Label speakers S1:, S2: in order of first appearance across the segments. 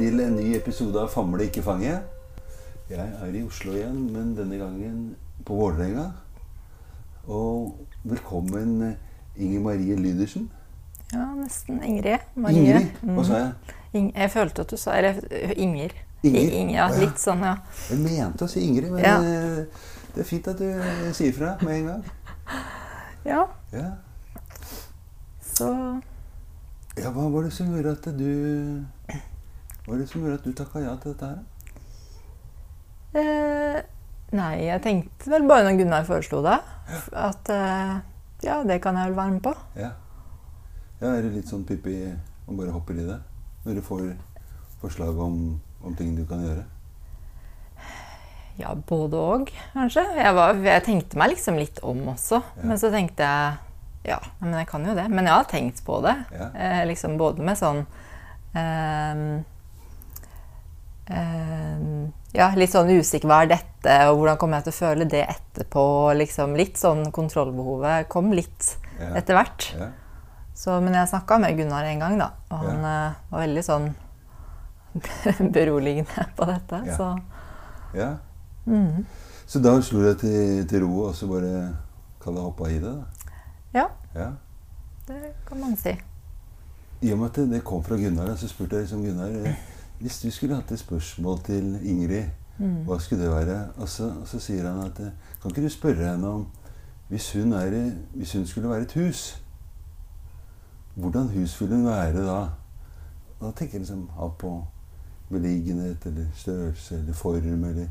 S1: Til en ny episode av Famle ikke fange. Jeg er i Oslo igjen, men denne gangen på Vålerenga. Og velkommen Inger Marie Lydersen.
S2: Ja, nesten Ingrid. Marie.
S1: Ingrid, hva sa jeg?
S2: Ing jeg følte at du sa Eller Inger.
S1: Inger?
S2: Ing, ja, litt sånn, ja.
S1: Jeg mente å si Ingrid, men
S2: Ja.
S1: eh, det er fint at du sier fra med en gang.
S2: Ja,
S1: Ja.
S2: så
S1: ja, hva var det som gjorde at du Hva er det som gjorde at du takka ja til dette her?
S2: eh, Nei, jeg tenkte vel bare når Gunnar foreslo det, at eh, ja, det kan jeg vel være med på.
S1: Ja. ja er det litt sånn Pippi og bare hopper i det? Når du får forslag om, om ting du kan gjøre?
S2: Ja, både og, kanskje. Jeg, var, jeg tenkte meg liksom litt om også.
S1: Ja.
S2: Men så tenkte jeg ja, men jeg kan jo det. Men jeg har tenkt på det.
S1: Ja.
S2: Eh, liksom både med sånn ehm, Ja, litt sånn usikker. Hva er dette, og hvordan kommer jeg til å føle det etterpå? Liksom litt sånn kontrollbehovet kom litt
S1: Ja.
S2: etter hvert.
S1: Ja.
S2: Så, men jeg snakka med Gunnar en gang, da. Og han eh, var veldig sånn beroligende på dette.
S1: Ja.
S2: Så
S1: ja.
S2: mm.
S1: Så da slo deg til, til ro og så bare kan du hoppe i det? da?
S2: ja,
S1: Ja.
S2: det kan man si.
S1: I og med at det, det kom fra Gunnar, så spurte jeg liksom Gunnar eh, Hvis du skulle hatt et spørsmål til Ingrid,
S2: Mm.
S1: hva skulle det være? Og så, og så sier han at eh, Kan ikke du spørre henne om hvis hun, er, hvis hun skulle være et hus, hvordan hus ville hun være da? Og da tenker jeg liksom av på beliggenhet eller størrelse eller form eller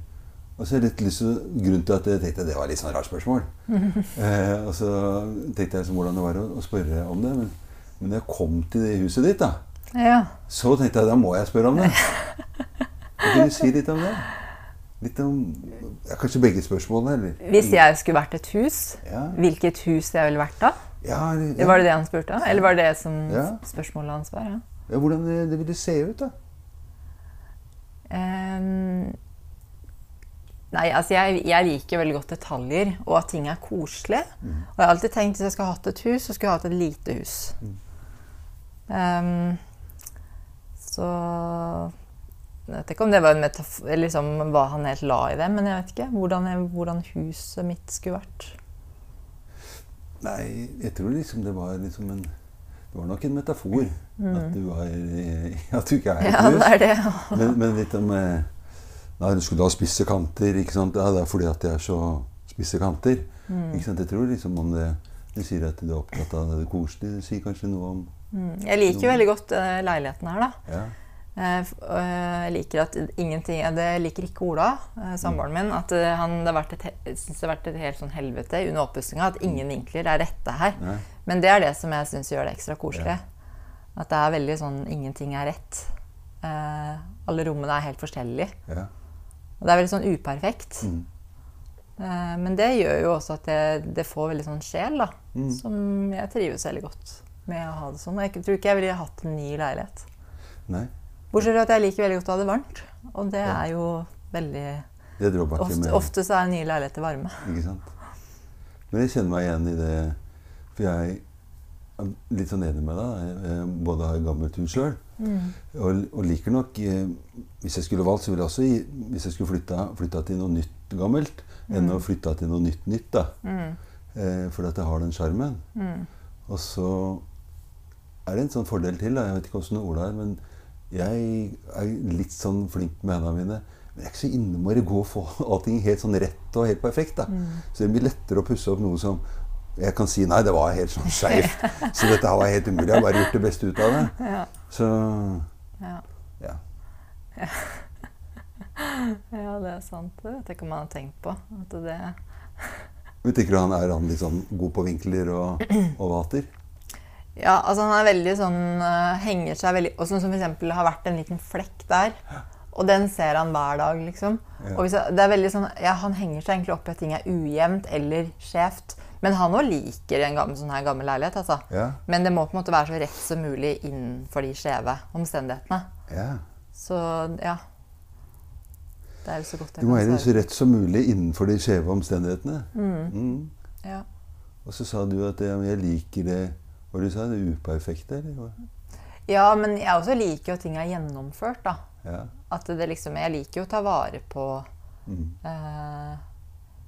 S1: Og så er det litt lyst til, grunnen til at jeg tenkte det var litt sånn rart spørsmål. eh, og så tenkte jeg liksom hvordan det var å, å spørre om det. Men, men jeg kom til det huset ditt, da,
S2: Ja.
S1: så tenkte jeg da må jeg spørre om det. Kan du si litt om det? Litt om ja, Kanskje begge spørsmålene? Eller?
S2: Hvis jeg skulle vært et hus,
S1: Ja,
S2: hvilket hus jeg ville vært da?
S1: ja, ja.
S2: Var det det han spurte? Eller var det det som spørsmålet hans var? Ja.
S1: ja, Hvordan det, det ville se ut, da?
S2: Um, nei, altså jeg, jeg liker veldig godt detaljer, og at ting er koselig.
S1: Mm.
S2: Og jeg har alltid tenkt at hvis jeg skulle hatt et hus, så skulle jeg hatt et lite hus.
S1: Mm.
S2: Ehm, så Jeg vet ikke om det var en metafor, eller liksom, hva han helt la i det, men jeg vet ikke hvordan, jeg, hvordan huset mitt skulle vært.
S1: Nei, jeg tror liksom det var liksom en Det var nok en metafor. At du var eh, At du ikke er et
S2: hus. Ja, det er det.
S1: Men, men litt om eh, Nei, du skulle ha spisse kanter. ikke sant? Ja, det er fordi at de er så spisse kanter.
S2: Mm.
S1: Ikke sant? Jeg tror liksom om det Du sier at du er opptatt av det koselige. Du sier kanskje noe om
S2: Mm. Jeg liker jo veldig godt eh, leiligheten her, da.
S1: Ja.
S2: Eh, og Jeg liker at ingenting Det liker ikke Ola, eh, samboeren min. At eh, han, det har vært et, synes det har vært et helt sånn helvete under oppussinga. At ingen vinkler er rette her. Men det er det som jeg syns gjør det ekstra koselig. At det er veldig sånn ingenting er rett. Eh, alle rommene er helt forskjellige.
S1: Ja.
S2: Og det er veldig sånn uperfekt.
S1: Mm.
S2: Eh, men det gjør jo også at det, det får veldig sånn sjel, da.
S1: Mm.
S2: Som jeg trives veldig godt med å ha det sånn. Jeg tror ikke jeg ville hatt en ny leilighet.
S1: Nei.
S2: Bortsett fra at jeg liker veldig godt å ha det varmt. Og det er jo veldig
S1: Det er
S2: Ofte,
S1: med
S2: ofte så er nye leiligheter varme.
S1: Ikke sant? Men jeg kjenner meg igjen i det, for jeg er litt sånn enig med deg. Jeg både har gammelt hus sjøl, og, og liker nok eh, Hvis jeg skulle valgt, så ville jeg også Hvis jeg skulle flytta, flytta til noe nytt gammelt, enn å flytta til noe nytt nytt. da. Eh, for at jeg har den sjarmen. Og så er det en sånn fordel til. da, Jeg vet ikke åssen Ola er, men jeg er litt sånn flink med hendene mine. Men jeg er ikke så innmari god å få allting helt sånn rett og helt perfekt. da. Så det blir lettere å pusse opp noe som jeg kan si nei, det var helt sånn skeivt. Så dette var helt umulig. Jeg har bare gjort det beste ut av det.
S2: Ja.
S1: Så
S2: Ja.
S1: ja.
S2: ja, det er sant. Det vet jeg ikke om man har tenkt på. At det,
S1: Men tenker du han er han litt sånn god på vinkler og, og vater?
S2: Ja, altså han er veldig sånn uh, Henger seg veldig Og sånn som eksempel har vært en liten flekk der. Og den ser han hver dag, liksom.
S1: Ja.
S2: Og jeg, det er veldig sånn, ja, Han henger seg egentlig opp i at ting er ujevnt eller skjevt. Men han òg liker en gammel, sånn her gammel leilighet. altså.
S1: Ja.
S2: Men det må på en måte være så rett som mulig innenfor de skjeve omstendighetene.
S1: ja.
S2: Så ja. Det er jo så godt jeg
S1: Det må være så rett som mulig innenfor de skjeve omstendighetene. Mm.
S2: Ja.
S1: Og så sa du at jeg liker det Hva du sa? Det uperfekte? Eller? hva?
S2: Ja, men jeg også liker jo ting er gjennomført, da.
S1: Ja.
S2: At det liksom, Jeg liker jo å ta vare på
S1: Mm.
S2: eh,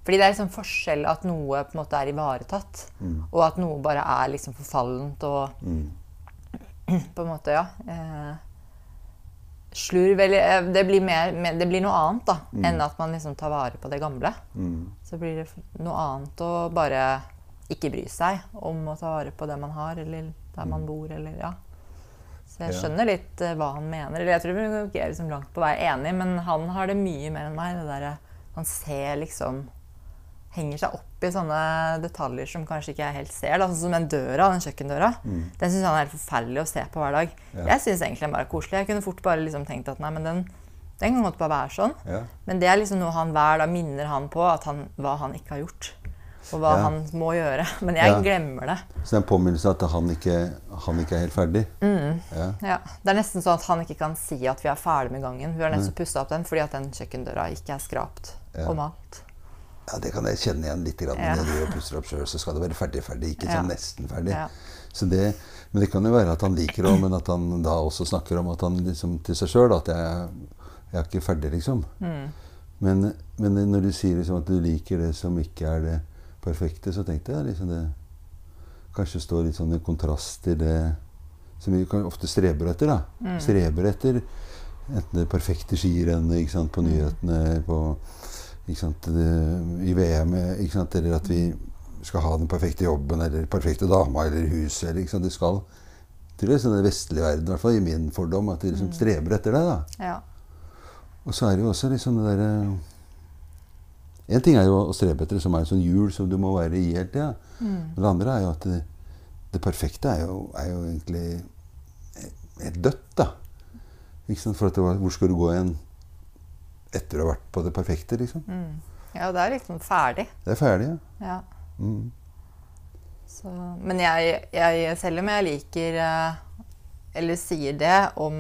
S2: Fordi det er liksom forskjell at noe på en måte er ivaretatt,
S1: Mm.
S2: og at noe bare er liksom forfallent og
S1: Mm.
S2: på en måte, ja eh, Slurv eller eh, det blir, mer, det blir noe annet da,
S1: Mm.
S2: enn at man liksom tar vare på det gamle.
S1: Mm.
S2: Så blir det noe annet å bare ikke bry seg om å ta vare på det man har, eller der man bor, eller ja. Så jeg
S1: Mm.
S2: Skjønner litt uh, hva han mener. Eller jeg tror ikke er liksom langt på vei enig, men han har det mye mer enn meg. Det der, Han ser liksom Henger seg opp i sånne detaljer som kanskje ikke jeg helt ser. Da. Sånn som den døra, den kjøkkendøra.
S1: Mm.
S2: Den syns han er helt forferdelig å se på hver dag.
S1: Ja.
S2: Jeg syns egentlig den bare er koselig. Jeg kunne fort bare liksom tenkt at nei, men den, den kan godt bare være sånn.
S1: Ja.
S2: Men det er liksom noe han hver dag minner han på at han, hva han ikke har gjort. Og hva
S1: Ja.
S2: han må gjøre. Men jeg
S1: Ja.
S2: glemmer det.
S1: Så det er en påminnelse at han ikke, han ikke er helt ferdig.
S2: Mm.
S1: Ja.
S2: Ja. Det er nesten sånn at han ikke kan si at vi er ferdig med gangen. Vi har nettopp pussa opp den fordi at den kjøkkendøra ikke er skrapt
S1: Ja.
S2: og malt.
S1: ja, det kan jeg kjenne igjen litt. Grann. Når driver pusser opp sjøl, så skal det være ferdig, ferdig. Ikke sånn nesten ferdig.
S2: Ja.
S1: Så det, men det kan jo være at han liker det, men at han da også snakker om at han liksom til seg sjøl at jeg, jeg er ikke ferdig, liksom.
S2: Mm.
S1: Men, men når du sier liksom at du liker det som ikke er det perfekte, så tenkte jeg liksom det kanskje står litt sånn i kontrast til det som vi ofte streber etter. da.
S2: Mm.
S1: Streber etter enten det perfekte skirennet ikke sant, på nyhetene, på, ikke sant, det, i VM, ikke sant, eller at vi skal ha den perfekte jobben eller perfekte dama eller huset. Eller, ikke sant, det skal til sånn i den vestlige verden, i hvert fall i min fordom, at de liksom streber etter det. da.
S2: Ja.
S1: Og så er det jo også sånn det derre En ting er jo å strebe etter det som er en sånt hjul som du må være i hele tida.
S2: Mm.
S1: Det andre er jo at det, det perfekte er jo, er jo egentlig helt dødt, da. For at hvor skal du gå igjen etter å ha vært på det perfekte, liksom?
S2: Mm. ja, det er liksom ferdig.
S1: Det er ferdig, ja.
S2: Ja.
S1: Mm.
S2: Så, men jeg, jeg, selv om jeg liker eh, Eller sier det om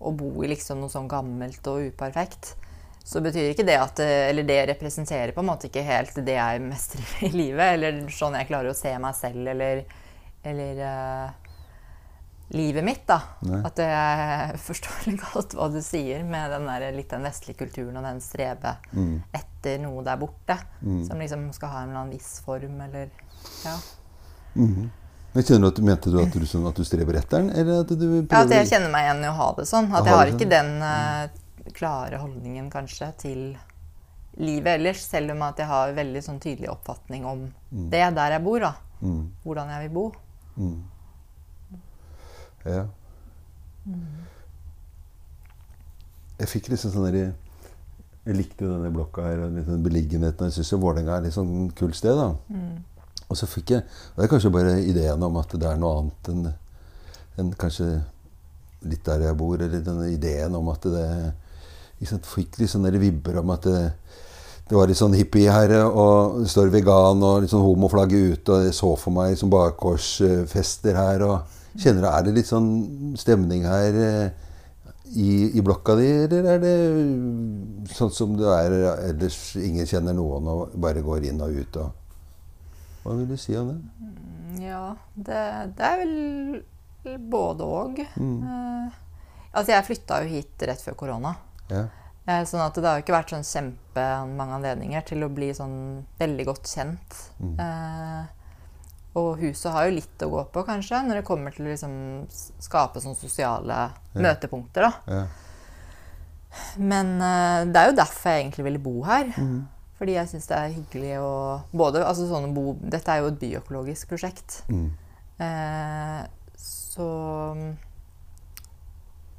S2: å bo i liksom noe sånn gammelt og uperfekt, så betyr ikke det at Eller det representerer på en måte ikke helt det jeg mestrer i livet, eller sånn jeg klarer å se meg selv, eller, eller uh, livet mitt, da.
S1: Nei.
S2: At jeg forstår godt hva du sier med den der, litt den vestlige kulturen og den strebe
S1: Mm.
S2: etter noe der borte.
S1: Mm.
S2: Som liksom skal ha en eller annen viss form, eller Ja.
S1: Mm. Men kjenner du at, Mente du at du, at du streber etter den, eller at du prøver?
S2: Ja, at jeg kjenner meg igjen i å ha det sånn. At jeg har ikke
S1: sånn.
S2: den eh, klare holdningen kanskje til livet ellers, selv om at jeg har veldig sånn tydelig oppfatning om det der jeg bor. da.
S1: mm.
S2: Hvordan jeg vil bo.
S1: Mm. Ja. Jeg fikk liksom sånn derre Jeg likte denne blokka her og den beliggenheten. og Jeg syns Vålerenga er litt sånn kult sted, da. Og så fikk jeg Det er kanskje bare ideen om at det er noe annet enn en kanskje litt der jeg bor, eller denne ideen om at det ikke sant, Fikk litt sånne vibber om at det, det var litt sånn hippie her, og det står vegan og litt sånn homoflagget ute, og jeg så for meg som bakgårdsfester her, og kjenner du, Er det litt sånn stemning her eh, i, i blokka di, eller er det sånn som det er ellers? Ingen kjenner noen og bare går inn og ut og Hva vil du si om det?
S2: Ja, det, det er vel både og.
S1: Mm.
S2: Eh, altså, jeg flytta jo hit rett før korona.
S1: Ja.
S2: Eh, Sånn at det har ikke vært sånn kjempemange anledninger til å bli sånn veldig godt kjent.
S1: Mm.
S2: Eh, og huset har jo litt å gå på, kanskje, når det kommer til å liksom skape sånne sosiale møtepunkter. da.
S1: ja.
S2: Men eh, det er jo derfor jeg egentlig ville bo her.
S1: Mm.
S2: Fordi jeg syns det er hyggelig å både, altså sånn bo, Dette er jo et byøkologisk prosjekt.
S1: Mm.
S2: Eh, så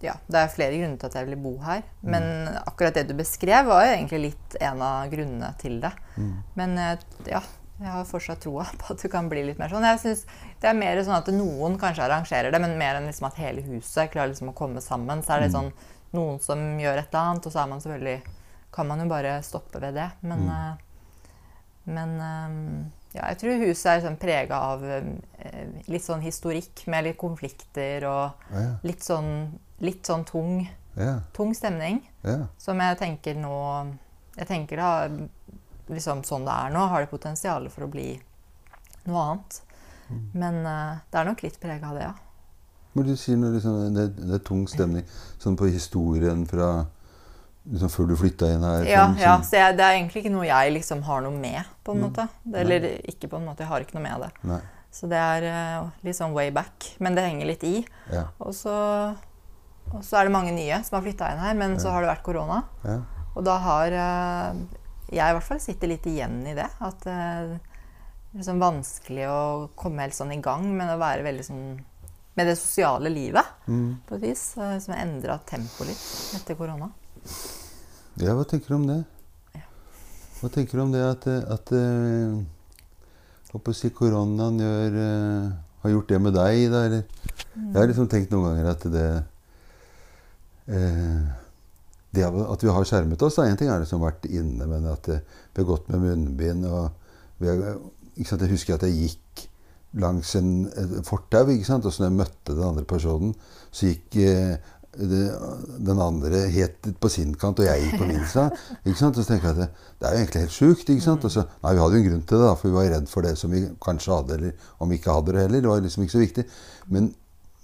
S2: Ja, det er flere grunner til at jeg ville bo her. Men akkurat det du beskrev, var jo egentlig litt en av grunnene til det.
S1: Mm.
S2: Men eh, ja, jeg har fortsatt troa på at du kan bli litt mer sånn. Jeg synes Det er mer sånn at noen kanskje arrangerer det, men mer enn liksom at hele huset klarer liksom å komme sammen. Så er det sånn noen som gjør et eller annet, og så er man selvfølgelig kan man jo bare stoppe ved det. Men, eh, men eh, ja, jeg tror huset er sånn prega av eh, litt sånn historikk med litt konflikter og
S1: Ja.
S2: litt sånn, litt sånn tung,
S1: Ja.
S2: tung stemning.
S1: Ja.
S2: Som jeg tenker nå Jeg tenker da liksom sånn det er nå, har det potensial for å bli noe annet. Men eh, det er nok litt prega av det, ja.
S1: Men du sier noe, liksom, det, det er tung stemning sånn på historien fra liksom, før du flytta inn her?
S2: Ja,
S1: sånn,
S2: ja så jeg, det er egentlig ikke noe jeg liksom har noe med, på en
S1: Mm.
S2: måte. Det, eller ikke på en måte, jeg har ikke noe med det.
S1: Nei.
S2: Så det er uh, litt sånn way back. Men det henger litt i.
S1: Ja.
S2: Og så, og så er det mange nye som har flytta inn her, men så har det vært korona.
S1: ja.
S2: Og da har uh, jeg i hvert fall sitter litt igjen i det. At eh, det er liksom vanskelig å komme helt sånn i gang med å være veldig sånn med det sosiale livet,
S1: Mm.
S2: på et vis. Som har endra tempo litt etter korona.
S1: Ja, hva tenker du om det? Hva tenker du om det at, eh, at eh, Håper å si koronaen gjør, eh, har gjort det med deg, da? Eller? Jeg har liksom tenkt noen ganger at det eh, det at vi har skjermet oss, da. Én ting er det som har vært inne, men at det har gått med munnbind og har, sant? Jeg husker at jeg gikk langs en et fortau, og så når jeg møtte den andre personen, så gikk eh, den andre het på sin kant, og jeg gikk på min side. Og så tenker jeg at det, det er jo egentlig helt sjukt. ikke sant? Så, nei, Vi hadde jo en grunn til det, da, for vi var redd for det som vi kanskje hadde, eller om vi ikke hadde det heller. Det var liksom ikke så viktig. Men,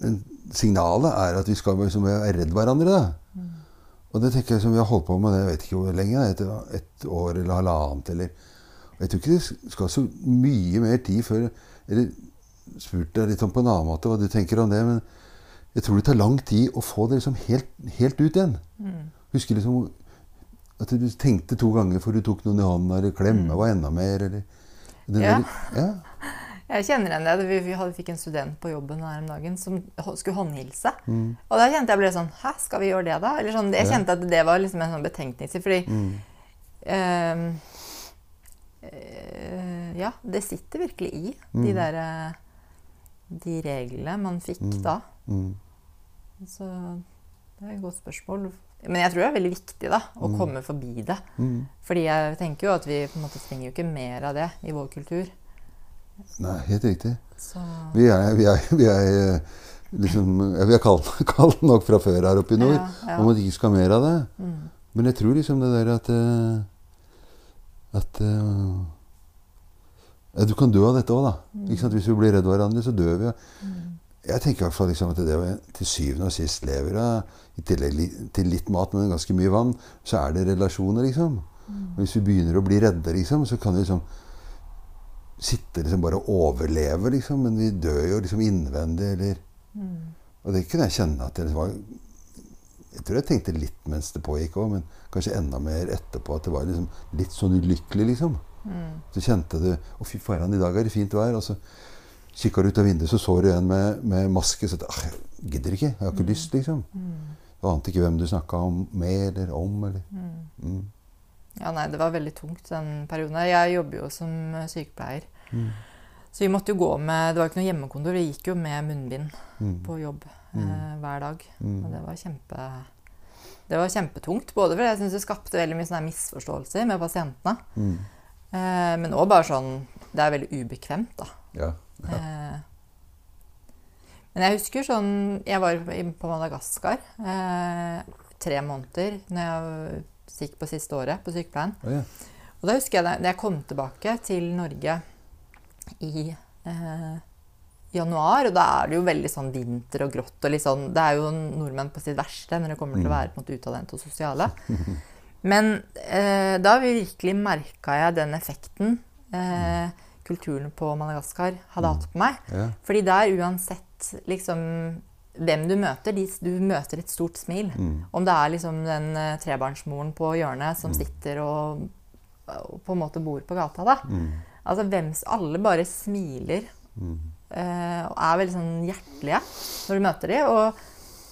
S1: men signalet er at vi skal liksom være redd hverandre. da. Og det tenker jeg som vi har holdt på med det, jeg vet ikke hvor lenge, et, et år eller halvannet. eller... Jeg tror ikke det skal så mye mer tid før Eller spurt deg litt om på en annen måte hva du tenker om det. Men jeg tror det tar lang tid å få det liksom helt, helt ut igjen. Husker liksom at du tenkte to ganger før du tok noen i hånda, eller klemme var enda mer, eller
S2: Ja.
S1: der- ja.
S2: Jeg kjenner igjen det. Vi, hadde, fikk en student på jobben her om dagen som skulle håndhilse.
S1: Mm.
S2: Og da kjente jeg ble sånn Hæ, skal vi gjøre det, da? Eller sånn, jeg kjente at det var liksom en sånn betenkningstid. Fordi
S1: Mm.
S2: øh, øh, Ja, det sitter virkelig i de
S1: Mm.
S2: der eh, De reglene man fikk
S1: Mm.
S2: da.
S1: Mm.
S2: Så det er et godt spørsmål. Men jeg tror det er veldig viktig da, å
S1: Mm.
S2: komme forbi det.
S1: Mm.
S2: Fordi jeg tenker jo at vi på en måte trenger jo ikke mer av det i vår kultur.
S1: Nei, helt riktig.
S2: Så
S1: Vi er, vi er, vi er eh, liksom Vi er kalde nok fra før her oppe i nord.
S2: Ja, ja.
S1: Om at vi ikke skal ha mer av det.
S2: mm.
S1: Men jeg tror liksom det der at eh, At eh, ja, Du kan dø av dette òg, da. Sant? Hvis vi blir redd hverandre, så dør vi.
S2: Mm.
S1: Jeg tenker i hvert fall liksom at det å til syvende og sist lever av, i tillegg til litt mat, men ganske mye vann, så er det relasjoner, liksom.
S2: Mm.
S1: Og hvis vi begynner å bli redde, liksom, så kan vi liksom sitte liksom bare og overleve, liksom. Men vi dør jo liksom innvendig, eller
S2: Mm.
S1: Og det kunne jeg kjenne at det var Jeg tror jeg tenkte litt mens det pågikk òg, men kanskje enda mer etterpå. At det var liksom litt sånn ulykkelig, liksom.
S2: Mm.
S1: Så kjente du Å, fy faen, i dag er det fint vær. Og så kikka ut av vinduet, så så du en med, med maske. Så jeg, «Ah, gidder ikke. Jeg har ikke lyst, liksom.
S2: Mm.
S1: Du ante ikke hvem du snakka om med eller om. Eller. Mm.
S2: Ja, nei, det var veldig tungt den perioden. Jeg jobber jo som sykepleier.
S1: Mm.
S2: Så vi måtte jo gå med Det var ikke noe hjemmekontor, vi gikk jo med munnbind
S1: Mm.
S2: på jobb
S1: Mm.
S2: eh, hver dag.
S1: Mm.
S2: Og det var kjempe det var kjempetungt, både fordi jeg synes det skapte veldig mye misforståelser med pasientene.
S1: Mm.
S2: Eh, men òg bare sånn Det er veldig ubekvemt, da.
S1: Ja.
S2: Eh, men jeg husker sånn Jeg var på Madagaskar eh, tre måneder når jeg gikk på siste året på sykepleien.
S1: Oh, ja.
S2: Og da husker jeg da da jeg kom tilbake til Norge i eh, januar, og da er det jo veldig sånn vinter og grått. og litt sånn, Det er jo nordmenn på sitt verste når det kommer til å være på en måte utadvendte og sosiale. Men eh, da virkelig merka jeg den effekten eh, kulturen på Madagaskar hadde hatt på meg.
S1: ja.
S2: Fordi der uansett liksom hvem du møter, de, du møter et stort smil.
S1: Mm.
S2: Om det er liksom den uh, trebarnsmoren på hjørnet som sitter og, og på en måte bor på gata, da.
S1: Mm.
S2: Altså hvem, alle bare smiler
S1: Mm.
S2: eh, og er veldig sånn hjertelige når du møter dem. Og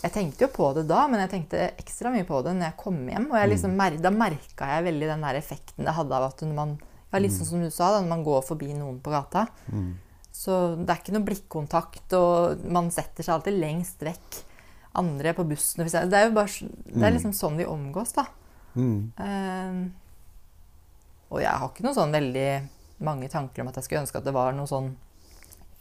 S2: jeg tenkte jo på det da, men jeg tenkte ekstra mye på det når jeg kom hjem. Og jeg liksom, mer- da merka jeg veldig den der effekten det hadde av at når man ja, litt sånn som du sa, da, når man går forbi noen på gata.
S1: Mm.
S2: Så det er ikke noe blikkontakt, og man setter seg alltid lengst vekk. Andre på bussen. Det er jo bare, det er liksom sånn vi omgås, da.
S1: Mm.
S2: Uh, og jeg har ikke noe sånn veldig mange tanker om at jeg skulle ønske at det var noe sånn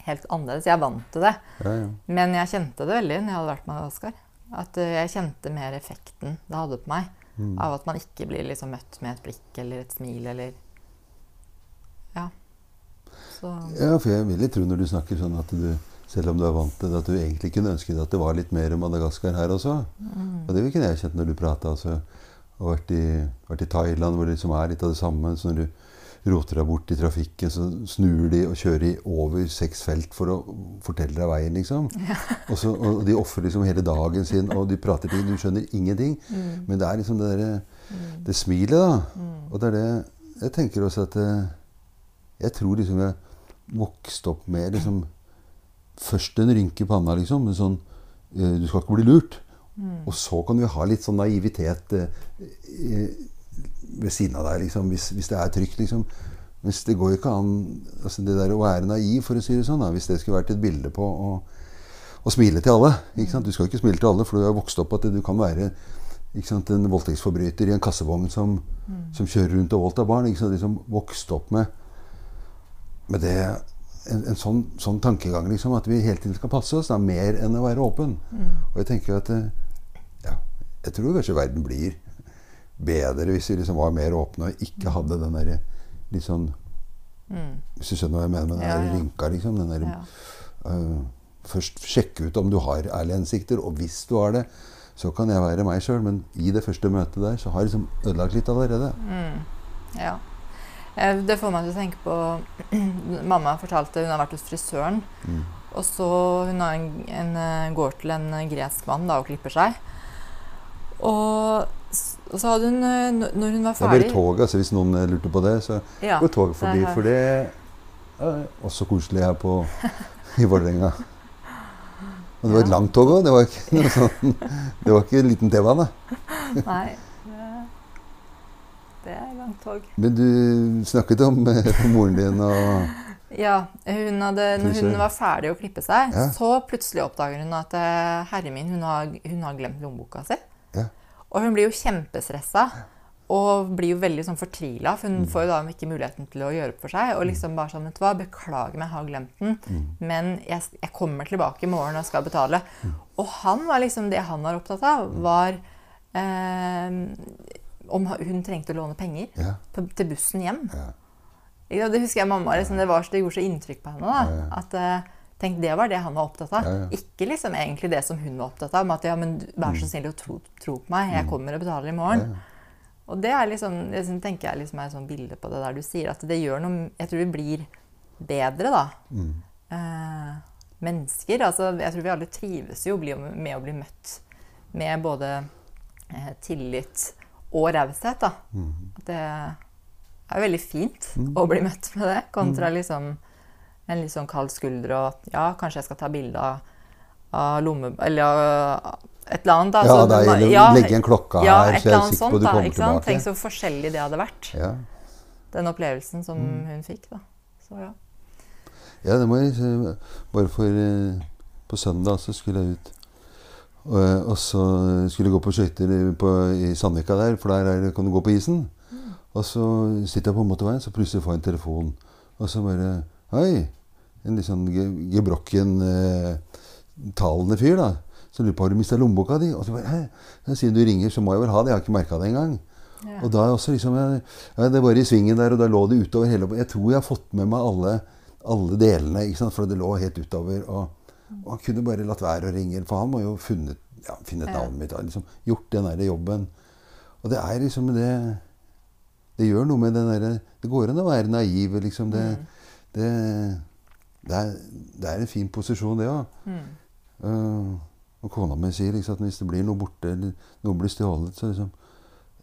S2: helt annerledes. Jeg er vant til det.
S1: Ja, ja.
S2: Men jeg kjente det veldig når jeg hadde vært med Oskar. At eh, jeg kjente mer effekten det hadde på meg.
S1: Mm.
S2: Av at man ikke blir liksom møtt med et blikk eller et smil eller Ja. Så
S1: Ja, for jeg vil litt tro når du snakker sånn at du Selv om du er vant til det, at du egentlig kunne ønsket at det var litt mer Madagaskar her også. Og det kunne jeg kjent når du prata. Altså. Og vært i, vært i Thailand, hvor det liksom er litt av det samme. Så når du roter deg bort i trafikken, så snur de og kjører i over seks felt for å fortelle deg veien, liksom. Og, så, og de ofrer liksom hele dagen sin, og de prater ting. Du skjønner ingenting. Men det er liksom det derre Det smilet, da. Og det er det Jeg tenker også at eh, Jeg tror liksom jeg vokste opp med liksom Først en rynke i panna, liksom. Men sånn eh, Du skal ikke bli lurt. Og så kan du ha litt sånn naivitet eh, ved siden av deg, liksom, hvis, hvis det er trygt. liksom. Hvis det går ikke an altså Det der å være naiv, for å si det sånn, da, hvis det skulle vært et bilde på å, å smile til alle? Du skal ikke smile til alle, for du har vokst opp at du kan være ikke sant, en voldtektsforbryter i en kassevogn som, som kjører rundt og voldtar barn. ikke sant? Liksom vokst opp med, med det en, en sånn, sånn tankegang, liksom, at vi hele tiden skal passe oss, da, mer enn å være åpen. Og jeg tenker at eh, ja, jeg tror kanskje verden blir bedre hvis vi liksom var mer åpne og ikke hadde den derre litt sånn Hvis du skjønner hva jeg mener med den
S2: Ja,
S1: der
S2: ja.
S1: rynka, liksom. Den der, øh, først sjekke ut om du har ærlige hensikter, og hvis du har det, så kan jeg være meg sjøl. Men i det første møtet der så har jeg liksom ødelagt litt allerede.
S2: Ja. Eh, Det får meg til å tenke på Mamma fortalte hun har vært hos frisøren.
S1: Mm.
S2: Og så hun har en, en, eh, går til en eh, gresk mann da, og klipper seg. Og, og så hadde hun Når hun var ferdig
S1: Det er bare toget, altså hvis noen lurte på det, så
S2: Ja,
S1: går toget forbi. For det er også koselig her på, i Vålerenga. Og det var et langt tog òg. Det var ikke sånn Det var ikke en liten T-bane.
S2: Nei. Det, er langt tog.
S1: Men du snakket om eh, moren din og
S2: Ja, hun hadde, når hun var ferdig å klippe seg,
S1: Ja.
S2: så plutselig oppdager hun at eh, herre min, hun har, hun har glemt lommeboka si.
S1: Ja.
S2: Og hun blir jo kjempestressa. Og blir jo veldig sånn fortvila, for
S1: Mm.
S2: hun får jo da ikke muligheten til å gjøre opp for seg. Og liksom bare sånn, vet du hva, beklager meg, jeg har glemt den,
S1: Mm.
S2: men jeg, jeg kommer tilbake i morgen og skal betale.
S1: Mm.
S2: Og han var liksom, det han var opptatt av, var eh, om hun trengte å låne penger
S1: Ja.
S2: på, til bussen hjem.
S1: ja.
S2: Ja, det husker jeg mamma liksom, det, var, det gjorde så inntrykk på henne. da. At eh, tenk, Det var det han var opptatt av. Ikke liksom egentlig det som hun var opptatt av. Med at ja, men vær så snill og tro, tro på meg, jeg kommer og betaler i morgen.
S1: Mm.
S2: Og det er liksom, liksom, tenker jeg liksom er et sånt bilde på det der du sier. At det gjør noe Jeg tror vi blir bedre, da.
S1: Mm.
S2: Eh, mennesker. Altså, jeg tror vi alle trives jo med å bli møtt med både eh, tillit og raushet. da.
S1: Mm.
S2: Det er veldig fint å bli møtt med det, kontra liksom en litt sånn kald skulder og ja, kanskje jeg skal ta bilde av, av lomme... Eller av et eller annet. da.
S1: Ja, det er,
S2: ja,
S1: legge en klokke
S2: ja,
S1: her, så jeg er sikker på du kommer tilbake.
S2: Tenk så forskjellig det hadde vært.
S1: Ja.
S2: Den opplevelsen som
S1: Mm.
S2: hun fikk. da. Så ja.
S1: Ja, det må jeg si. Bare for eh, På søndag så skulle jeg ut. Og, eh, og så skulle jeg gå på skøyter i- Sandvika der, for der er, kan du gå på isen. Og så sitter jeg på motorveien, så plutselig får jeg en telefon. Og så bare Hei! En litt sånn ge- gebrokken, eh, talende fyr, da. Så lurer på har du mista lommeboka di. Og så bare Hæ? Siden du ringer, så må jeg vel ha det. Jeg har ikke merka det engang.
S2: Ja.
S1: Og da er også liksom jeg, ja, Det var i svingen der, og da lå det utover hele Jeg tror jeg har fått med meg alle, alle delene, ikke sant? for det lå helt utover. Og, og han kunne bare latt være å ringe, for han må jo funnet, ja,
S2: finne
S1: navnet mitt. Liksom, gjort den der jobben. Og det er liksom det Det gjør noe med den derre Det går an å være naiv, liksom. Det, det, det, er, det er en fin posisjon, det òg.
S2: Mm.
S1: og kona mi sier liksom, at hvis det blir noe borte, eller noe blir stjålet, så liksom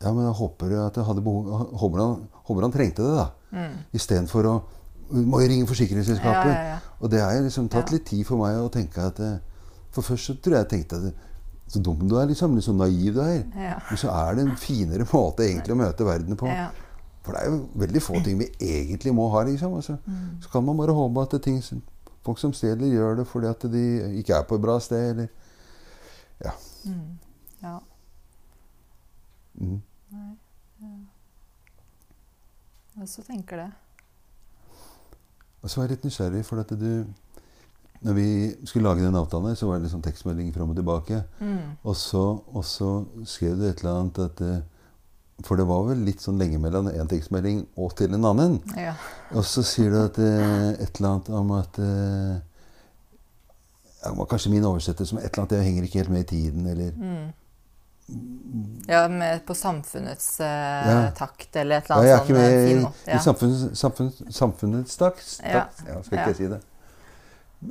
S1: Ja, men jeg håper jeg at jeg hadde behov Håper han, håper han trengte det, da.
S2: Mm.
S1: Istedenfor å Må jo ringe forsikringsselskapet.
S2: Ja, ja, ja.
S1: Og det har liksom tatt litt tid for meg å tenke at eh, For først så tror jeg jeg tenkte at så dum du er, liksom. Litt så naiv du er. Men så er det en finere måte egentlig å møte verden på. For det er jo veldig få ting vi egentlig må ha, liksom. Altså,
S2: Mm.
S1: Så kan man bare håpe at det er ting som, folk som stjeler, gjør det fordi at de ikke er på et bra sted, eller Ja.
S2: Mm. ja.
S1: Mm.
S2: Nei. Jeg også tenker det.
S1: Og så var jeg litt nysgjerrig, for at du Når vi skulle lage den avtalen, så var det sånn tekstmelding fram og tilbake.
S2: Mm.
S1: Og så, og så skrev du et eller annet at eh, For det var vel litt sånn lenge mellom en tekstmelding og til en annen.
S2: Ja.
S1: Og så sier du at, eh, et eller annet om at eh, ja, må kanskje min oversetter som et eller annet jeg henger ikke helt med i tiden, eller
S2: Ja, med, på samfunnets eh,
S1: Ja.
S2: takt eller et
S1: Ja,
S2: eller
S1: jeg er
S2: annet
S1: ikke
S2: sånn
S1: med
S2: eh,
S1: i,
S2: fin
S1: i samfunnet, samfunnet, samfunnets takt.
S2: Ja.
S1: Ja. skal ikke jeg si det.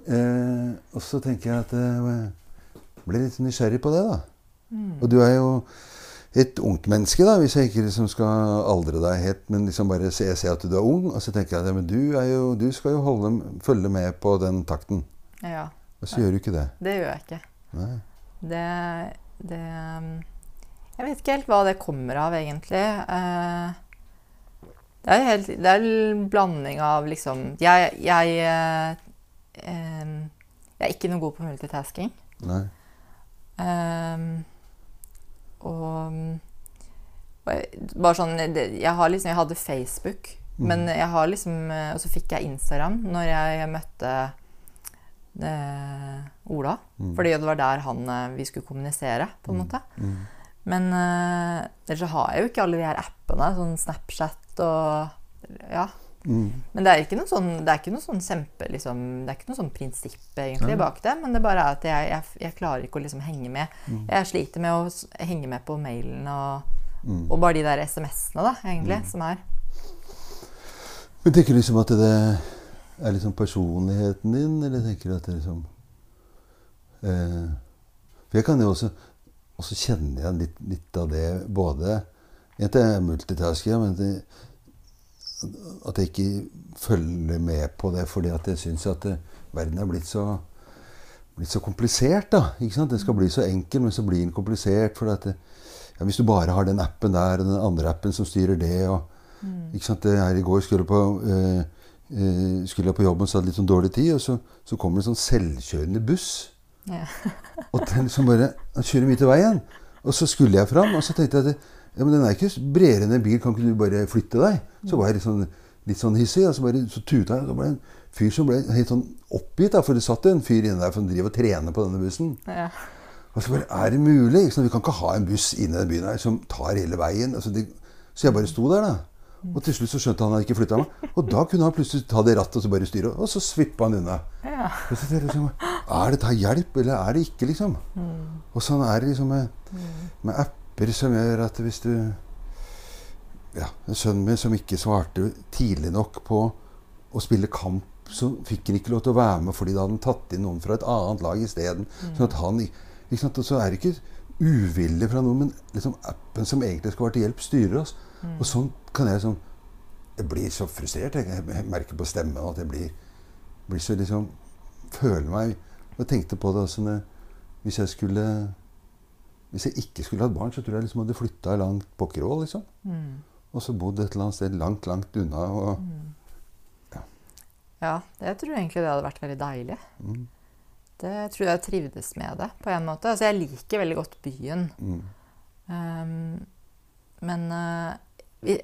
S1: Eh, og så tenker jeg at jeg ble litt nysgjerrig på det, da.
S2: Mm.
S1: Og du er jo et ungt menneske, da, hvis jeg ikke liksom skal aldre deg helt, men liksom bare se, se at du er ung. Og så tenker jeg at ja, men du, er jo, du skal jo holde, følge med på den takten.
S2: Ja,
S1: Og så gjør du ikke det.
S2: det gjør jeg ikke.
S1: Nei.
S2: Det, det um, Jeg vet ikke helt hva det kommer av, egentlig. Eh, det er, helt, det er en blanding av liksom Jeg, jeg, eh, jeg er ikke noe god på multitasking.
S1: Nei.
S2: Um, og, og bare sånn Jeg har liksom Jeg hadde Facebook, men jeg har liksom eh, Og så fikk jeg Instagram når jeg møtte eh, Ola.
S1: Mm.
S2: Fordi det var der han eh, vi skulle kommunisere, på en måte.
S1: Mm.
S2: Men eh, ellers så har jeg jo ikke alle de her appene, sånn Snapchat og Ja.
S1: Mm.
S2: Men det er ikke noe sånn, det er ikke noe sånn kjempe liksom, Det er ikke noe sånn prinsipp egentlig bak det. Men det bare er at jeg, jeg, jeg klarer ikke å liksom henge med.
S1: Mm.
S2: Jeg sliter med å henge med på mailen og,
S1: Mm.
S2: og bare de der SMS-ene, da, egentlig, som er.
S1: Men tenker du liksom at det er liksom personligheten din, eller tenker du at det liksom eh, For jeg kan jo også Og så kjenner jeg litt, litt av det både At jeg er multitasker, men det, at jeg ikke følger med på det fordi at jeg syns at det, verden er blitt så blitt så komplisert. da, ikke sant? Den skal bli så enkel, men så blir den komplisert. For at det, ja, hvis du bare har den appen der og den andre appen som styrer det og ikke sant? Det Her i går skulle på, eh, eh, skulle jeg på jobben så hadde jeg litt sånn dårlig tid, og så, så kommer det en sånn selvkjørende buss.
S2: Ja.
S1: Og den som bare Han kjører midt i veien. Og så skulle jeg fram, og så tenkte jeg at ja, men den er ikke bredere enn en bil, kan ikke du bare flytte deg? Så var jeg litt sånn, litt sånn hissig, og så, bare, så tuta jeg. Og så ble det en fyr som ble helt sånn oppgitt, for det satt en fyr inne der som driver og trener på denne bussen.
S2: Ja.
S1: Og så bare, er det mulig? Ikke? Vi kan ikke ha en buss inne i den byen her som tar hele veien. Altså, det, så jeg bare sto der, da. Og til slutt så skjønte han at han ikke flytta meg. Og da kunne han plutselig ta det rattet og så bare styre. Og så svippa han unna.
S2: Ja.
S1: Det liksom, Er dette hjelp, eller er det ikke, liksom? Og sånn er det liksom med, med apper som gjør at hvis du Ja, en sønnen min som ikke svarte tidlig nok på å spille kamp, så fikk han ikke lov til å være med fordi da hadde han tatt inn noen fra et annet lag isteden. Sånn at han ikke sant? Og så er det ikke uvillig fra noen, men liksom appen som egentlig skal være til hjelp, styrer oss. Og sånn kan jeg sånn Jeg blir så frustrert. Jeg, jeg merker på stemmen at jeg blir, blir så liksom Føler meg jeg tenkte på det også hvis jeg skulle Hvis jeg ikke skulle hatt barn, så tror jeg liksom hadde flytta langt pokkerhål, liksom.
S2: Mm.
S1: Og så bodd et eller annet sted langt, langt unna. Og,
S2: ja, det tror jeg egentlig det hadde vært veldig deilig.
S1: mm,
S2: Det tror jeg trivdes med det, på en måte. Altså, jeg liker veldig godt byen.
S1: mm,
S2: Um, men eh, vi,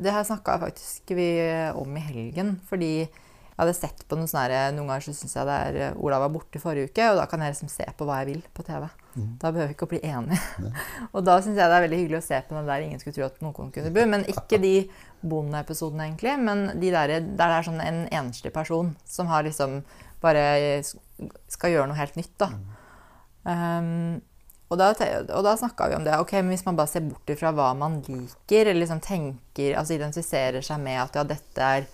S2: det her snakka faktisk vi om i helgen. Fordi jeg hadde sett på noen sånne Noen ganger så syns jeg det er eh, Ola var borte forrige uke, og da kan jeg liksom se på hva jeg vil på TV.
S1: Mm.
S2: Da behøver vi ikke å bli enige. og da syns jeg det er veldig hyggelig å se på den der ingen skulle tro at noen kunne bo. Men ikke de bondeepisodene, egentlig. Men de der, der det er sånn en enslig person som har liksom bare skal gjøre noe helt nytt, da. Um, og da, og da snakka vi om det. ok, men Hvis man bare ser bort ifra hva man liker, eller liksom tenker, altså identifiserer seg med at ja, dette er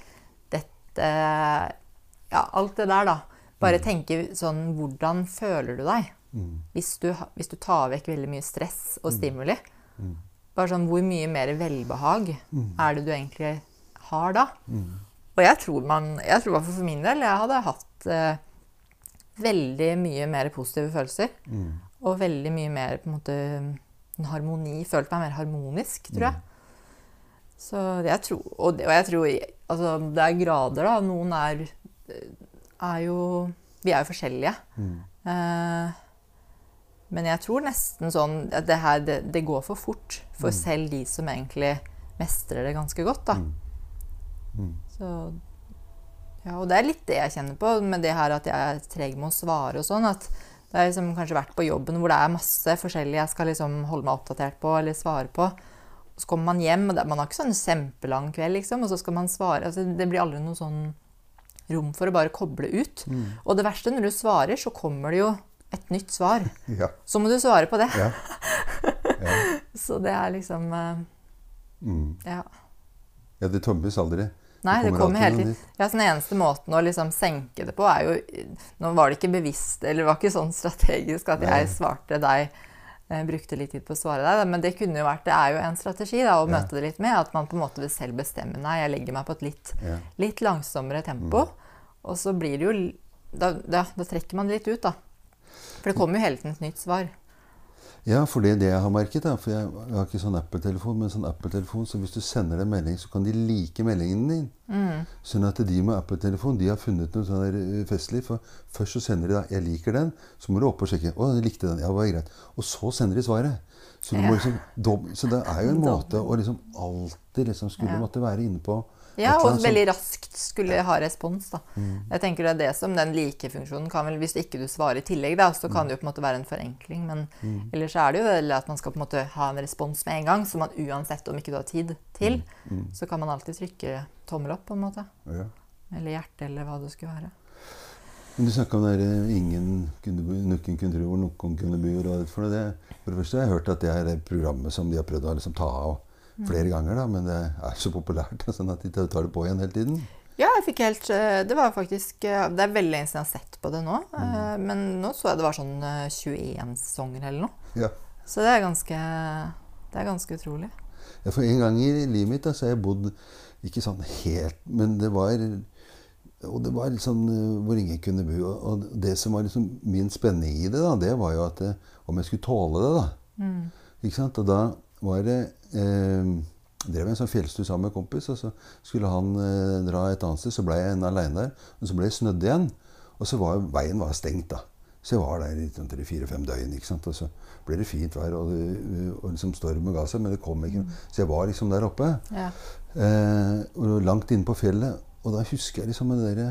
S2: dette Ja, alt det der, da. Bare tenke sånn Hvordan føler du deg?
S1: mm,
S2: Hvis du, hvis du tar vekk veldig mye stress og stimuli.
S1: mm,
S2: Bare sånn Hvor mye mer velbehag
S1: Mm.
S2: er det du egentlig har da?
S1: mm,
S2: Og jeg tror man Jeg tror for min del jeg hadde hatt eh, veldig mye mer positive følelser.
S1: mm,
S2: Og veldig mye mer på en måte en harmoni. Følt meg mer harmonisk, tror jeg. Så jeg tror Og, det, og jeg tror Altså, det er grader, da. Noen er er jo Vi er jo forskjellige.
S1: mm,
S2: Eh, men jeg tror nesten sånn at det her det, det går for fort for selv de som egentlig mestrer det ganske godt, da.
S1: mm, mm.
S2: Så Ja, og det er litt det jeg kjenner på med det her at jeg er treg med å svare og sånn. At det har liksom kanskje vært på jobben hvor det er masse forskjellig jeg skal liksom holde meg oppdatert på eller svare på. Og så kommer man hjem, og man har ikke sånn kjempelang kveld, liksom, og så skal man svare. Altså, det blir aldri noe sånn rom for å bare koble ut.
S1: Mm.
S2: Og det verste, når du svarer, så kommer det jo et nytt svar.
S1: Ja.
S2: Så må du svare på det.
S1: ja. ja.
S2: Så det er liksom uh,
S1: Mm.
S2: Ja.
S1: ja det tømmes aldri.
S2: Nei, det
S1: kommer
S2: kommer hele tiden. Ja, så Den eneste måten å liksom senke det på, er jo Nå var det ikke bevisst, eller det var ikke sånn strategisk at jeg svarte deg jeg Brukte litt tid på å svare deg, men det kunne jo vært, det er jo en strategi da, å
S1: Ja.
S2: møte det litt med. At man på en måte vil selv bestemme Nei, jeg legger meg på et litt,
S1: Ja.
S2: litt langsommere tempo.
S1: Mm.
S2: Og så blir det jo da, da, da trekker man det litt ut, da. For det kommer jo hele tiden et nytt svar.
S1: Ja, for det er det jeg har merket. da, for Jeg, har ikke sånn Apple-telefon, men sånn Apple-telefon, så hvis du sender en melding, så kan de like meldingen din.
S2: Mm.
S1: Sånn at de med Apple-telefon de har funnet noe sånn der eh, festlig. For først så sender de da 'Jeg liker den', så må du opp og sjekke. 'Å, jeg likte den'. Ja, det var greit. Og så sender de svaret. Så, du må liksom, så det er jo en måte å liksom alltid liksom skulle måtte være inne på
S2: Ja, og veldig raskt skulle ha respons. da. Jeg tenker det er det som Den like-funksjonen kan vel, Hvis ikke du svarer i tillegg, da, så kan det jo på en måte være en forenkling. Men ellers er det jo at man skal på en måte ha en respons med en gang. Så man uansett, om ikke du har tid til, så kan man alltid trykke tommel opp, på en måte.
S1: Ja.
S2: Eller hjerte, eller hva det skulle være.
S1: Men du snakka om det der, eh, ingen kunne, bo- noen kunne tro hvor noen kunne bo. og er For, det, for det første har jeg hørt at det er det programmet som de har prøvd å liksom ta av flere ganger. da, Men det er så populært sånn at de tar det på igjen hele tiden.
S2: Ja, jeg fikk helt eh, Det var faktisk eh, Det er veldig lenge siden jeg har sett på det nå. Mm. Men nå så jeg det var sånn eh, 21 sesonger eller noe.
S1: Ja.
S2: Så det er ganske Det er ganske utrolig.
S1: Ja, for en gang i livet mitt da, så har jeg bodd ikke sånn helt Men det var og det var litt sånn eh, hvor ingen kunne bo. Og det som var liksom min spenning i det, da, det var jo at eh, om jeg skulle tåle det, da. Ikke sant? Og da var det eh, drev en sånn fjellstue sammen med en kompis, og så skulle han eh, dra et annet sted. Så ble jeg en alene der. Og så ble jeg snødd igjen. Og så var veien var stengt, da. Så jeg var der i sånn tre-fire-fem døgn. ikke sant? Og så ble det fint vær, og, det, og liksom stormen ga seg, men det kom ikke noe. Så jeg var liksom der oppe.
S2: Ja.
S1: Eh, og langt inne på fjellet. Og da husker jeg liksom det derre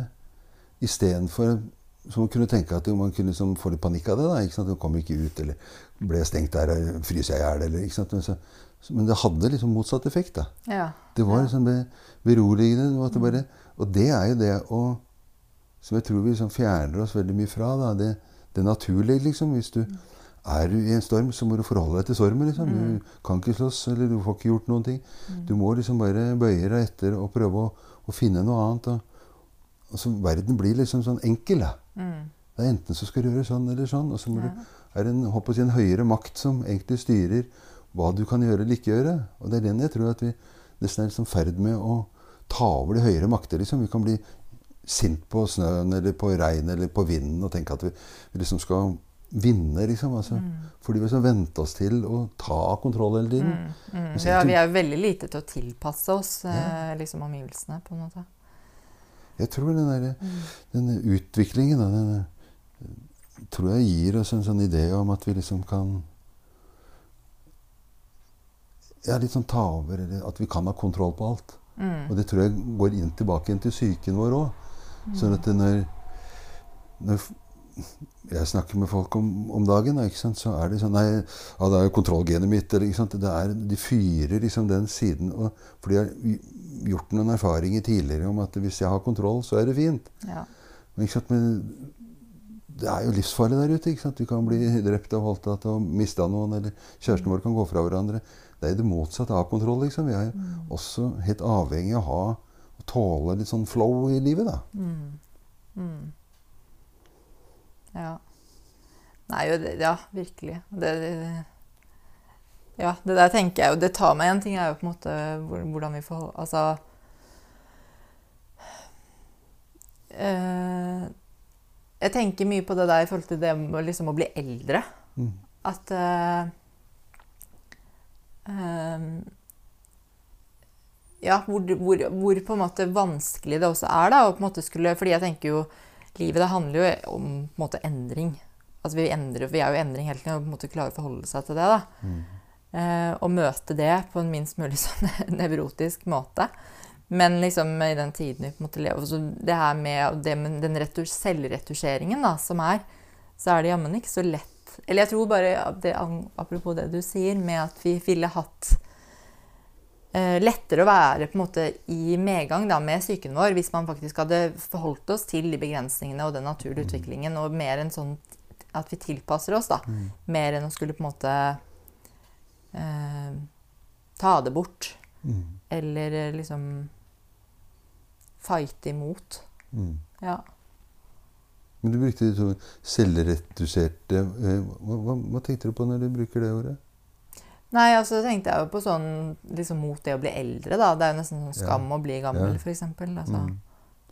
S1: Istedenfor så man kunne tenke at man kunne liksom få litt panikk av det. da, ikke sant? Det kom ikke ut, eller ble stengt der, fryser jeg i hjel, eller ikke sant? Men, så, men det hadde liksom motsatt effekt. da.
S2: ja.
S1: Det var liksom be, beroligende. Det bare, og det er jo det å Som jeg tror vi liksom fjerner oss veldig mye fra. da, Det, det naturlige, liksom. Hvis du er du i en storm, så må du forholde deg til stormen. liksom. Du kan ikke slåss, eller du får ikke gjort noen ting. Du må liksom bare bøye deg etter og prøve å, å finne noe annet. Og, og så Verden blir liksom sånn enkel. da.
S2: Mm.
S1: Det er enten så skal du gjøre sånn eller sånn. Og så må du, er det en, håper en høyere makt som egentlig styrer hva du kan gjøre eller ikke gjøre. Og det er den jeg tror at vi nesten er liksom ferd med å ta over de høyere makter. liksom. Vi kan bli sint på snøen eller på regn eller på vinden og tenke at vi, vi liksom skal vinne. liksom. Altså, Fordi vi skal vente oss til å ta kontroll hele tiden.
S2: Mm.
S1: Mm.
S2: Ja, vi er jo veldig lite til å tilpasse oss eh, liksom omgivelsene, på en måte.
S1: Jeg tror den, der, den utviklingen da, den, eh, tror jeg gir oss en sånn idé om at vi liksom kan ja, litt sånn ta over, eller at vi kan ha kontroll på alt.
S2: Mm.
S1: Og det tror jeg går inn tilbake inn til psyken vår òg. Sånn at når, når jeg snakker med folk om, om dagen, da, ikke sant, så er det sånn Nei, ja, det er jo kontrollgenet mitt. Eller, ikke sant, det er, de fyrer liksom den siden. Og, for de gjort noen erfaringer tidligere om at hvis jeg har kontroll, så er det fint.
S2: Ja.
S1: Men, men det er jo livsfarlig der ute. ikke sant? Vi kan bli drept og voldtatt og mista noen. Eller kjæresten vår kan gå fra hverandre. Det er det motsatte av kontroll. liksom. Vi er jo også helt avhengig av å ha å tåle litt sånn flow i livet. da.
S2: Mm. Mm. Ja. Nei, jo, ja, virkelig. Det, det, ja, det der tenker jeg jo Det tar meg en ting, er jo på en måte hvordan vi får Altså eh, Jeg tenker mye på det der i forhold til det med liksom å bli eldre.
S1: Mm.
S2: At eh, eh, Ja, hvor, hvor, hvor på en måte vanskelig det også er, da. Og på en måte skulle, fordi jeg tenker jo Livet det handler jo om på en måte endring. Altså vi, endrer, vi er jo i endring på en måte klarer å forholde seg til det. da. Eh, og møte det på en minst mulig sånn nevrotisk måte. Men liksom i den tiden vi på en måte lever så Det her med, det med den retur, selvretusjeringen da, som er, så er det jammen ikke så lett. Eller jeg tror bare, det, apropos det du sier, med at vi ville hatt eh, lettere å være på en måte i medgang da, med psyken vår hvis man faktisk hadde forholdt oss til de begrensningene og den naturlige utviklingen, og mer enn sånn at vi tilpasser oss, da. Mer enn å skulle på en måte eh, ta det bort.
S1: Mm.
S2: Eller eh, liksom fighte imot.
S1: Mm.
S2: Ja.
S1: Men du brukte det sånn selvreduserte eh, hva, hva, hva tenkte du på når du bruker det ordet?
S2: Nei, altså tenkte jeg jo på sånn liksom mot det å bli eldre, da. Det er jo nesten sånn skam å bli gammel,
S1: Ja.
S2: eksempel. Altså,
S1: Mm.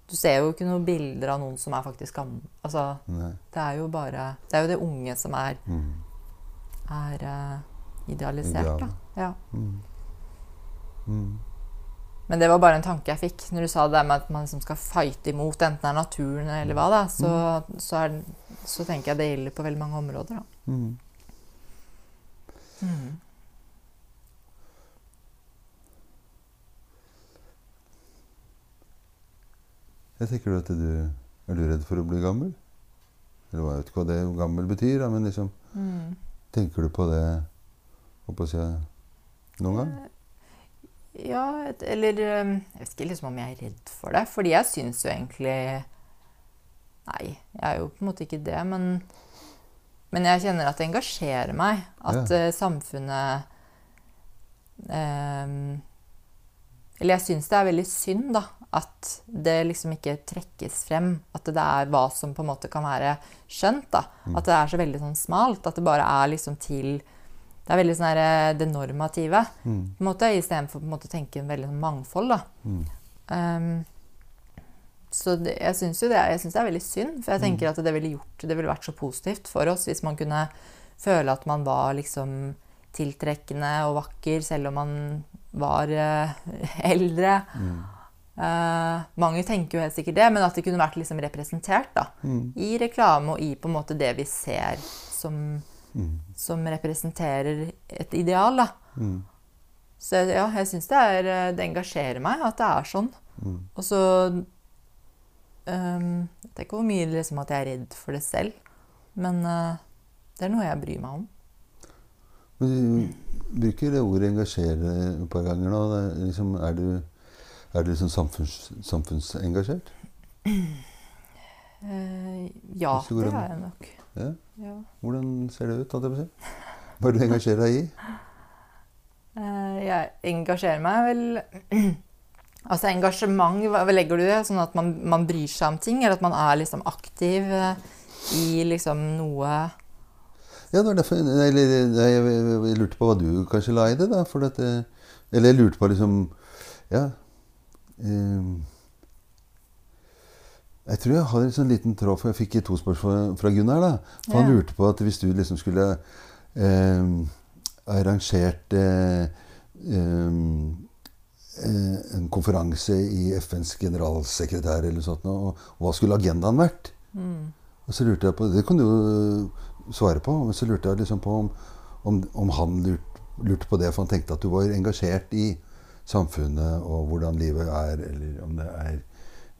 S2: Du ser jo ikke noen bilder av noen som er faktisk gammel. Altså, det er jo bare Det er jo det unge som er,
S1: Mm.
S2: er idealisert, da. Ja.
S1: Mm. Mm.
S2: Men det var bare en tanke jeg fikk når du sa det med at man liksom skal fighte imot, enten det er naturen eller hva, da. Så, så, er, så tenker jeg det gjelder på veldig mange områder, da.
S1: Mm.
S2: Mm.
S1: Jeg tenker du at du Er du redd for å bli gammel? Eller jeg vet ikke hva det gammel betyr, da, men liksom
S2: Mm.
S1: Tenker du på det håper jeg, noen gang?
S2: Ja, eller um, Jeg vet ikke liksom om jeg er redd for det. Fordi jeg syns jo egentlig Nei, jeg er jo på en måte ikke det, men Men jeg kjenner at det engasjerer meg. At
S1: Ja.
S2: eh, samfunnet um, Eller jeg syns det er veldig synd, da. At det liksom ikke trekkes frem. At det er hva som på en måte kan være skjønt. da. At det er så veldig sånn smalt. At det bare er liksom til Det er veldig sånn her, eh, det normative
S1: Mm.
S2: på en måte, istedenfor å tenke en veldig sånn mangfold. da.
S1: Mm.
S2: Um, så det, jeg syns jo det, jeg synes det er veldig synd, for jeg tenker at det ville, gjort, det ville vært så positivt for oss hvis man kunne føle at man var liksom tiltrekkende og vakker selv om man var uh, eldre.
S1: Mm.
S2: Uh, mange tenker jo helt sikkert det, men at det kunne vært liksom representert da,
S1: Mm.
S2: i reklame og i på en måte det vi ser som,
S1: Mm.
S2: som representerer et ideal. da.
S1: Mm.
S2: Så ja, jeg syns det, er, eh, det engasjerer meg at det er sånn.
S1: Mm.
S2: Og så um, Jeg vet ikke hvor mye liksom, at jeg er redd for det selv, men uh, det er noe jeg bryr meg om.
S1: Men du bruker det ordet 'engasjere' et par ganger nå. Det er, liksom, er du, er du liksom samfunns, samfunnsengasjert?
S2: Eh, ja,
S1: det
S2: det er jeg nok.
S1: Ja?
S2: Ja.
S1: Hvordan ser det ut? Hva er du engasjerer deg i?
S2: Eh, jeg engasjerer meg vel Altså engasjement, hva legger du i det? Sånn at man, man bryr seg om ting, eller at man er liksom aktiv eh, i liksom noe
S1: Ja, det var derfor jeg, jeg, lurte på hva du kanskje la i det. da, for at, Eller jeg lurte på liksom Ja. eh, jeg tror jeg har en sånn liten tråd, for jeg fikk to spørsmål fra Gunnar. da, for Han lurte på at hvis du liksom skulle eh, arrangert eh, eh, eh, en konferanse i FNs generalsekretær eller sånt, og, og hva skulle agendaen vært?
S2: mm,
S1: Og så lurte jeg på, Det kan du jo svare på. Men så lurte jeg liksom på om, om, om han lurte, lurte på det, for han tenkte at du var engasjert i samfunnet og hvordan livet er, eller om det er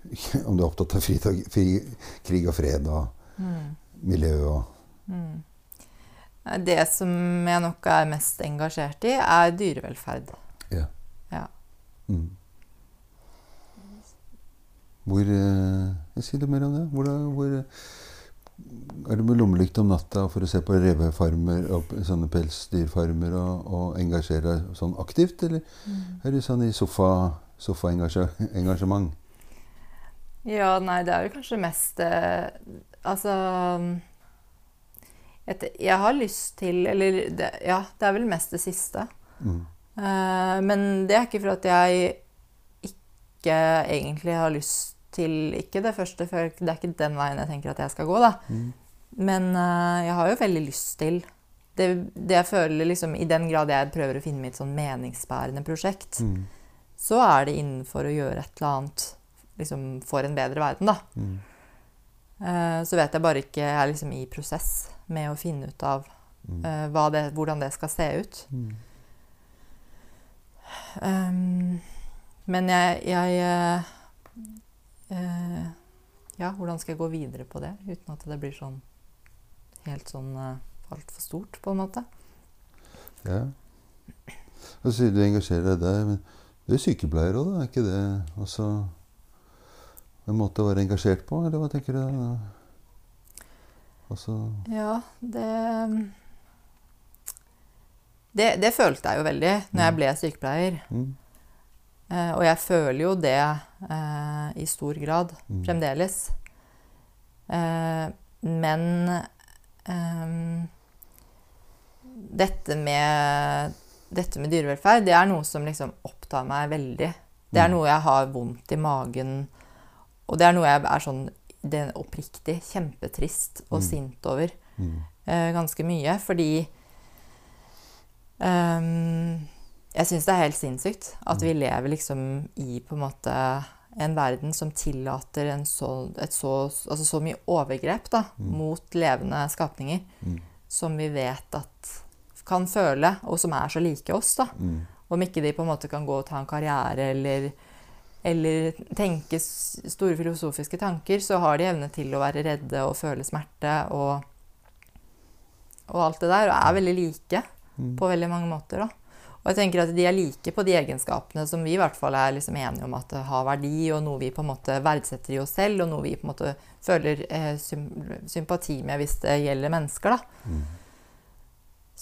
S1: om du er opptatt av fri, fri, krig og fred og
S2: mm,
S1: miljø og
S2: mm. Det som jeg nok er mest engasjert i, er dyrevelferd.
S1: Ja.
S2: Ja.
S1: Mm. Hvor eh, jeg Si litt mer om det. Hvor, hvor er du med lommelykt om natta for å se på revefarmer og sånne pelsdyrfarmer og, og engasjere deg sånn aktivt, eller er du sånn i sofa- sofaengasjement?
S2: Ja, nei, det er jo kanskje mest eh, Altså et, Jeg har lyst til Eller det, ja, det er vel mest det siste.
S1: mm.
S2: Eh, men det er ikke for at jeg ikke egentlig har lyst til Ikke det første, for det er ikke den veien jeg tenker at jeg skal gå, da.
S1: Mm.
S2: Men eh, jeg har jo veldig lyst til det, det jeg føler liksom I den grad jeg prøver å finne mitt sånn meningsbærende prosjekt,
S1: Mm.
S2: så er det innenfor å gjøre et eller annet liksom, får en bedre verden, da.
S1: Mm.
S2: Uh, så vet jeg bare ikke Jeg er liksom i prosess med å finne ut av hva det, hvordan det skal se ut.
S1: Mm.
S2: Um, men jeg, jeg uh, Ja, hvordan skal jeg gå videre på det uten at det blir sånn helt sånn uh, altfor stort, på en måte?
S1: Ja. Altså, du engasjerer deg der, men du er sykepleier òg, da? Er ikke det også en måte å være engasjert på, eller hva tenker du? Også
S2: Ja, det det, det følte jeg jo veldig når jeg ble sykepleier.
S1: mm.
S2: Eh, og jeg føler jo det eh, i stor grad
S1: Mm.
S2: fremdeles. Eh, men ehm, dette med dette med dyrevelferd, det er noe som liksom opptar meg veldig. Det er
S1: Mm.
S2: noe jeg har vondt i magen, og det er noe jeg er sånn oppriktig kjempetrist og
S1: Mm.
S2: sint over
S1: Mm.
S2: eh, ganske mye, fordi um, Jeg syns det er helt sinnssykt at vi lever liksom i på en måte en verden som tillater en så, så, altså så mye overgrep da,
S1: Mm.
S2: mot levende skapninger
S1: Mm.
S2: som vi vet at kan føle, og som er så like oss. da.
S1: Mm.
S2: Om ikke de på en måte kan gå og ta en karriere eller, eller tenke store filosofiske tanker, så har de evne til å være redde og føle smerte og, og alt det der, og er veldig like
S1: Mm.
S2: på veldig mange måter. da. Og jeg tenker at de er like på de egenskapene som vi i hvert fall er liksom enige om at det har verdi, og noe vi på en måte verdsetter i oss selv, og noe vi på en måte føler eh, sym sympati med hvis det gjelder mennesker. da.
S1: Mm.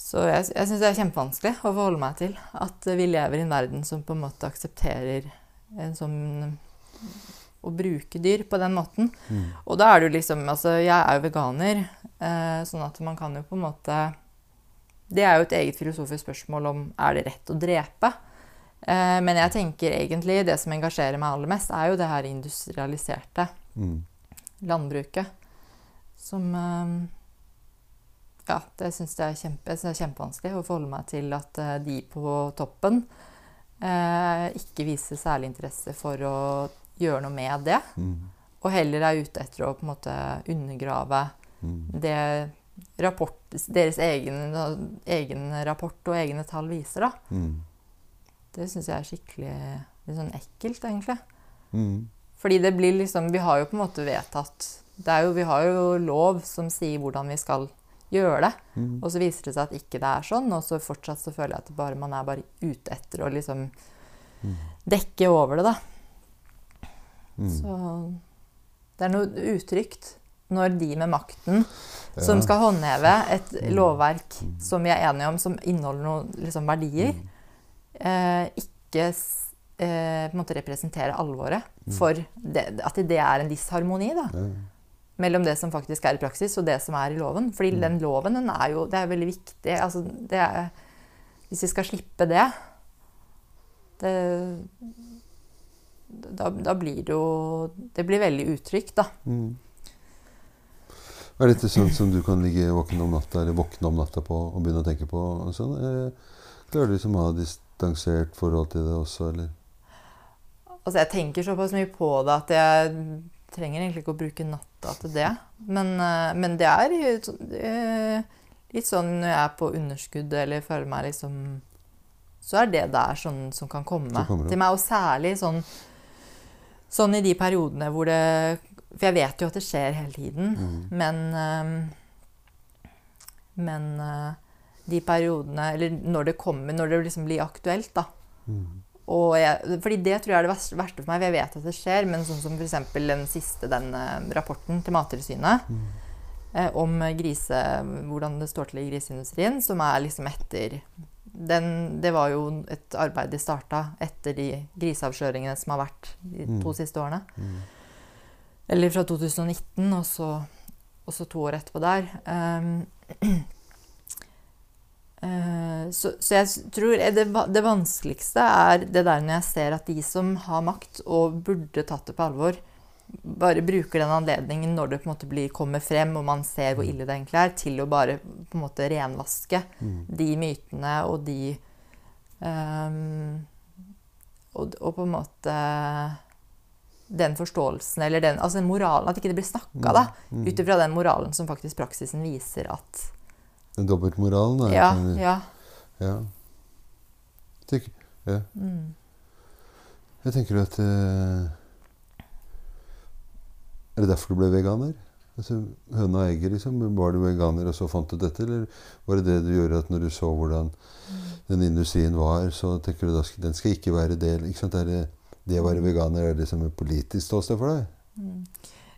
S2: Så jeg, jeg syns det er kjempevanskelig å forholde meg til at vi lever i en verden som på en måte aksepterer en sånn å bruke dyr på den måten.
S1: Mm.
S2: Og da er det jo liksom Altså, jeg er jo veganer, eh, sånn at man kan jo på en måte Det er jo et eget filosofisk spørsmål om er det rett å drepe. Eh, men jeg tenker egentlig det som engasjerer meg aller mest, er jo det her industrialiserte
S1: Mm.
S2: landbruket. Som eh, Ja, det syns jeg er, kjempe, jeg er kjempevanskelig å forholde meg til at eh, de på toppen ikke viser særlig interesse for å gjøre noe med det.
S1: Mm.
S2: Og heller er ute etter å på en måte undergrave
S1: Mm.
S2: det rapport, deres egen, egen rapport og egne tall viser. da.
S1: Mm.
S2: Det syns jeg er skikkelig litt sånn ekkelt, egentlig.
S1: Mm.
S2: Fordi det blir liksom Vi har jo på en måte vedtatt det er jo, Vi har jo lov som sier hvordan vi skal gjøre det.
S1: Mm.
S2: Og så viser det seg at ikke det er sånn, og så fortsatt så føler jeg at bare, man er bare ute etter å liksom
S1: Mm.
S2: dekke over det, da.
S1: Mm.
S2: Så det er noe utrygt når de med makten som skal håndheve et
S1: Mm.
S2: lovverk
S1: Mm.
S2: som vi er enige om, som inneholder noen liksom, verdier,
S1: Mm.
S2: eh, ikke eh, på en måte representere alvoret for det, at det er en disharmoni da,
S1: Ja.
S2: Mellom det som faktisk er i praksis, og det som er i loven. Fordi
S1: Mm.
S2: den loven den er jo det er veldig viktig. Altså, det er, hvis vi skal slippe det, det da, da blir det jo Det blir veldig utrygt, da.
S1: Mm. Er dette sånn som du kan ligge våken om natta, eller våkne om natta på og begynne å tenke på? Sånn? Eller klarer du liksom å ha distansert forhold til det også, eller?
S2: Altså, jeg tenker såpass mye på det at jeg trenger egentlig ikke å bruke natta til det. Men, eh, men det er eh, litt sånn når jeg er på underskudd eller føler meg liksom Så er det der sånn som kan komme til meg. Og særlig sånn, sånn i de periodene hvor det For jeg vet jo at det skjer hele tiden.
S1: Mm.
S2: Men eh, Men de periodene Eller når det kommer, når det liksom blir aktuelt, da.
S1: Mm.
S2: Jeg, fordi det tror jeg er det verste, for meg. for Jeg vet at det skjer, men sånn som f.eks. den siste den eh, rapporten til Mattilsynet
S1: Mm.
S2: eh, om grise, hvordan det står til i griseindustrien, som er liksom etter den, Det var jo et arbeid de starta etter de griseavsløringene som har vært de
S1: Mm.
S2: to siste årene.
S1: Mm.
S2: Eller fra 2019, og så, to år etterpå der. Um, så, så jeg tror det, det vanskeligste er det der når jeg ser at de som har makt og burde tatt det på alvor, bare bruker den anledningen når det på en måte blir, kommer frem og man ser hvor ille det egentlig er, til å bare på en måte renvaske
S1: Mm.
S2: de mytene og de um, og, og på en måte den forståelsen eller den altså den moralen At ikke det blir snakka da,
S1: Mm.
S2: ut ifra den moralen som faktisk praksisen viser at
S1: Den dobbeltmoralen, da.
S2: Ja.
S1: kan
S2: ja.
S1: ja. Tenk, ja.
S2: Mm.
S1: Jeg tenker at eh, Er det derfor du ble veganer? Altså, Høna og egget, liksom. Var du veganer og så fant du dette? Eller var det det du gjorde at når du så hvordan den industrien var, så tenker du at den skal ikke være del ikke sant? Er det, det å være veganer er det som er politisk ståsted for deg?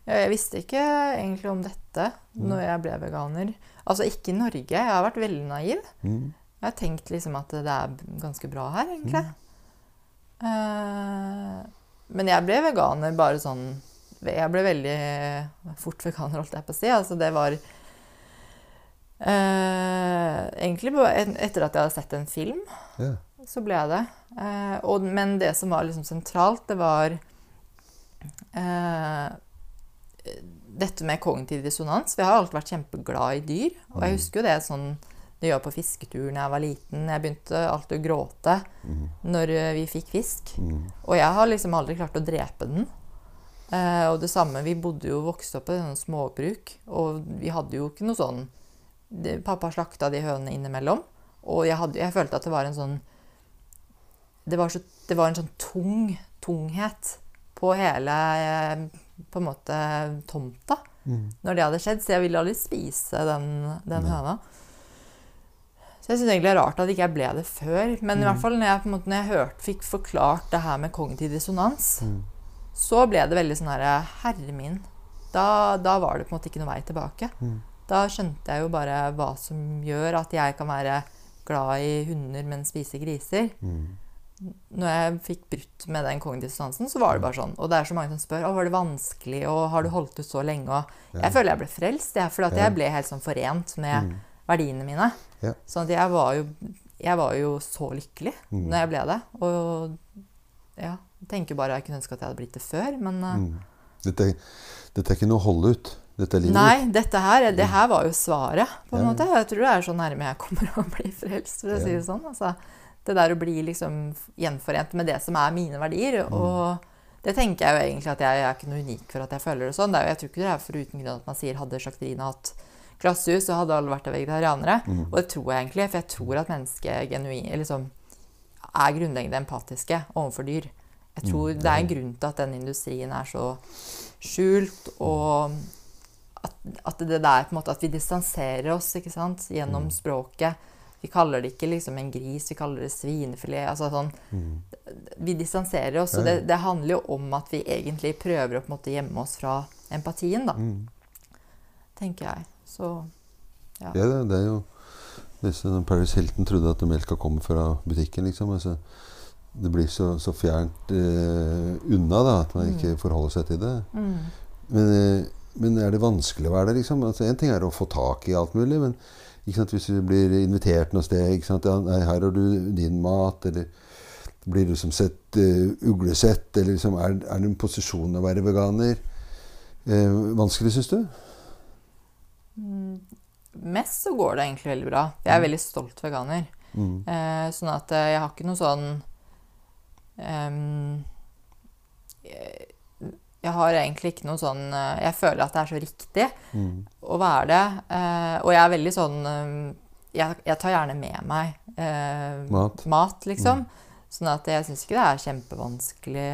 S2: Mm. Jeg visste ikke egentlig om dette når jeg ble veganer. Altså ikke i Norge. Jeg har vært veldig naiv.
S1: Mm.
S2: Jeg har tenkt liksom at det er ganske bra her, egentlig. Eh, men jeg ble veganer bare sånn Jeg ble veldig fort veganer, holdt jeg på å si. Altså det var Uh, Egentlig etter at jeg hadde sett en film,
S1: yeah.
S2: så ble jeg det. Uh, og, men det som var liksom sentralt, det var eh, dette med kognitiv dissonans. Vi har alltid vært kjempeglad i dyr. Og jeg husker jo det sånn det gjør på fisketur da jeg var liten. Jeg begynte alltid å gråte når eh, vi fikk fisk.
S1: Mm.
S2: Og jeg har liksom aldri klart å drepe den. Eh, og det samme, vi bodde jo vokste opp på sånn småbruk, og vi hadde jo ikke noe sånn det, Pappa slakta de hønene innimellom, og jeg, hadde, jeg følte at det var en sånn det var, så, det var en sånn tung tunghet på hele eh, på en måte tomta
S1: Mm.
S2: når det hadde skjedd, så jeg ville aldri spise den, den høna. Så jeg syns egentlig det er rart at ikke jeg ble det før. Men i hvert fall når jeg, måte, når jeg hørte, fikk forklart det her med kognitiv dissonans,
S1: Mm.
S2: så ble det veldig sånn herre Herre min. Da, da var det på en måte ikke noe vei tilbake.
S1: Mm.
S2: Da skjønte jeg jo bare hva som gjør at jeg kan være glad i hunder, men spise griser.
S1: Mm.
S2: Når jeg fikk brutt med den kognitive dissonansen, så var det bare sånn. Og det er så mange som spør om var det vanskelig, og har du holdt ut så lenge? Og jeg føler jeg ble frelst, jeg, for at jeg ble helt sånn forent med verdiene mine.
S1: Ja.
S2: Sånn at jeg var jo, jeg var jo så lykkelig
S1: Mm.
S2: når jeg ble det. Og ja, tenker bare jeg kunne ønske at jeg hadde blitt det før, men eh,
S1: Mm. Dette, dette er ikke noe å holde ut. Dette er livet
S2: Nei, dette her, det her var jo svaret, på en
S1: Ja.
S2: måte. Jeg tror det er så nærme jeg kommer å bli frelst, for å si
S1: Ja.
S2: det sånn. Altså, det der å bli liksom gjenforent med det som er mine verdier.
S1: Mm.
S2: Og det tenker jeg jo egentlig at jeg, jeg er ikke noe unik for at jeg føler det sånn. Det jo, jeg tror ikke det er for uten grunn at man sier hadde slakteriene hatt glasshus, så hadde alle vært vegetarianere.
S1: Mm.
S2: Og det tror jeg egentlig, for jeg tror at mennesker genuin, liksom, er grunnleggende empatiske overfor dyr. Jeg tror
S1: Mm,
S2: det er en grunn til at den industrien er så skjult, og at, at det der på en måte At vi distanserer oss ikke sant, gjennom språket. Vi kaller det ikke liksom en gris, vi kaller det svinefilet. altså sånn,
S1: Mm.
S2: Vi distanserer oss, og
S1: Ja, ja.
S2: det, det handler jo om at vi egentlig prøver å på en måte gjemme oss fra empatien, da,
S1: Mm.
S2: tenker jeg. Så
S1: Ja, det, det er jo når Paris Hilton trodde at melka kom fra butikken, liksom. Altså, det blir så, så fjernt eh, unna da, at man ikke forholder seg til det.
S2: mm.
S1: Men, eh, men er det vanskelig å være der, liksom? Altså, en ting er å få tak i alt mulig, men hvis du blir invitert noe sted ikke sant, nei, 'Her har du din mat', eller blir du som sett uh, uglesett, eller liksom, er, er det en posisjon å være veganer? Eh, vanskelig, syns du?
S2: Mest så går det egentlig veldig bra. Jeg er veldig stolt veganer.
S1: Mm.
S2: Eh, sånn at jeg har ikke noe sånn um, jeg, jeg har egentlig ikke noe sånn Jeg føler at det er så riktig
S1: Mm.
S2: Å være det. Eh, og jeg er veldig sånn eh, jeg, jeg tar gjerne med meg eh,
S1: Mat.
S2: liksom. Sånn at jeg syns ikke det er kjempevanskelig